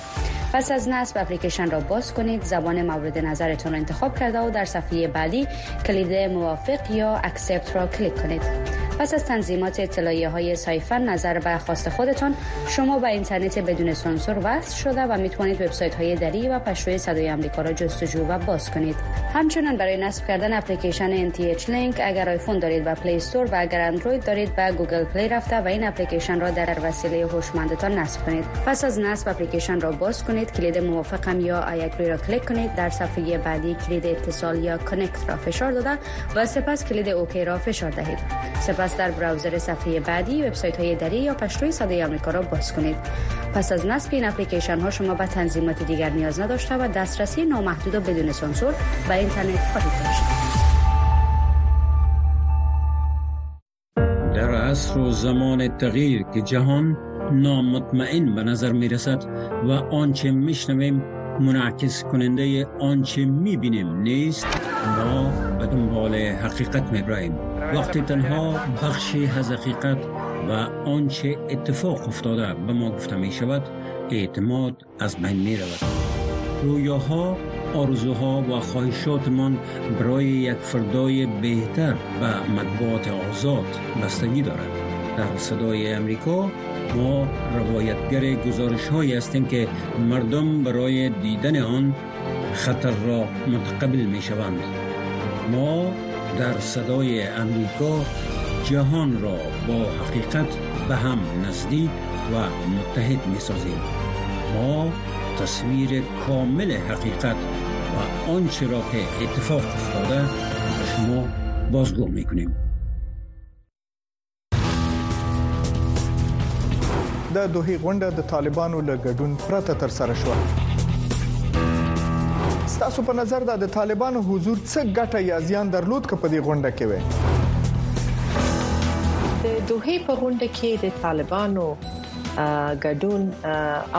Speaker 13: پس از نصب اپلیکیشن را باز کنید. زبان مورد نظرتان را انتخاب کرده و در صفحه بعدی کلید موافق یا accept را کلیک کنید. پس از تنظیمات اطلاعیه های سایفن نظر به خواست خودتان شما به اینترنت بدون سانسور وصل شده و می‌توانید وبسایت های دری و پشتوی صدای آمریکا را جستجو و باز کنید. همچنین برای نصب کردن اپلیکیشن nthLink اگر آیفون دارید اپل استور و اگر اندروید دارید به Google Play رفته و این اپلیکیشن را در وسیله هوشمندتان نصب کنید. پس از نصب اپلیکیشن را باز کنید کلید موافقم یا I agree را کلیک کنید. در صفحه بعدی کلید اتصال یا connect را فشار داده و سپس کلید OK را فشار دهید. سپس در براوزر صفحه بعدی وبسایت های دری یا پشتوی صدای آمریکا را باز کنید. پس از نصب این اپلیکیشن ها شما به تنظیمات دیگر نیاز نداشته و دسترسی نامحدود و بدون سانسور به اینترنت خواهید داشت.
Speaker 27: در عصر و زمان تغییر که جهان نامطمئن به نظر می رسد و آنچه میشنویم منعکس کننده آنچه می بینیم نیست ما به دنبال حقیقت می براییم وقتی تنها بخشی از حقیقت و آنچه اتفاق افتاده به ما گفته می شود اعتماد از بین می رود. رویاها آرزوها و خواهشاتمان برای یک فردای بهتر و مطبوعات آزاد بستگی دارد. در صدای امریکا ما روایتگر گزارش هایی هستیم که مردم برای دیدن آن خطر را متقبل می شوند. ما در صدای امریکا جهان را با حقیقت به هم نزدیک و متحد می سازیم ما تصویر کامل حقیقت و آنچه را که اتفاق افتاده شما بازگو می کنیم
Speaker 1: د دوه غونډه د طالبانو له ګډون پرته تر سره شو ستاسو په نظر د طالبانو حضور څه ګټه یا زیان درلود ک په دې غونډه کې وي؟
Speaker 16: د دوه په غونډه کې د طالبانو ګډون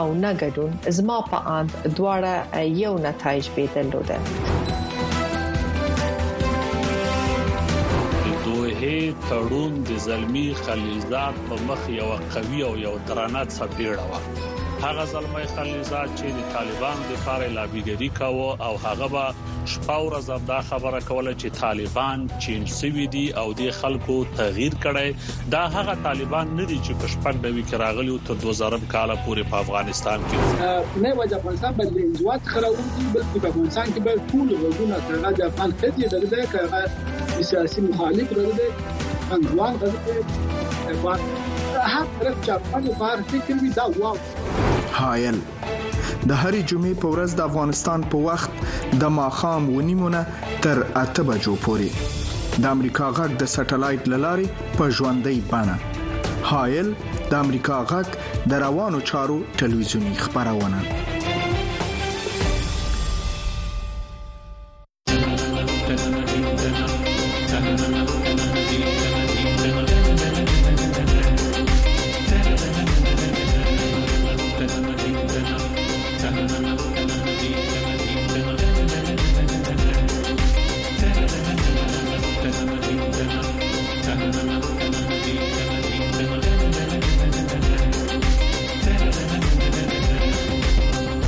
Speaker 16: او نه ګډون زما په اند دواړه یو نتایج به درلوده.
Speaker 28: تړون د زلمی خلیلزاد په مخ یو قوي او یو درانه څپېړه و هغه زلمی خلیلزاد چې د طالبانو د لپاره لابیګری کاوه او هغه به شپه ورځ دا خبره کوله چې طالبان چین سوي دي او د خلکو تغییر کړي دا هغه طالبان نه دي چې په شپږ دوی کې راغلي تر 2000 کال پورې په افغانستان کې
Speaker 29: نه وجه افغانستان بل انزوات خراوون دي بلکې په افغانستان کې به ټول وګړو ته د افغان خدي دغه کړه سیاسي مخالف راغلي انګوان غږ هر طرف چې افغان بهر فکر وي دا واو
Speaker 1: هایل د هرې جمعې په ورځ د افغانستان په وخت د ماخام ونیمونه تر اته بجو پورې. د امریکا غږ د سټلایټ للارې په ژوندۍ بانه هایل د امریکا غږ د روانو چارو ټلویزیونی خبرونه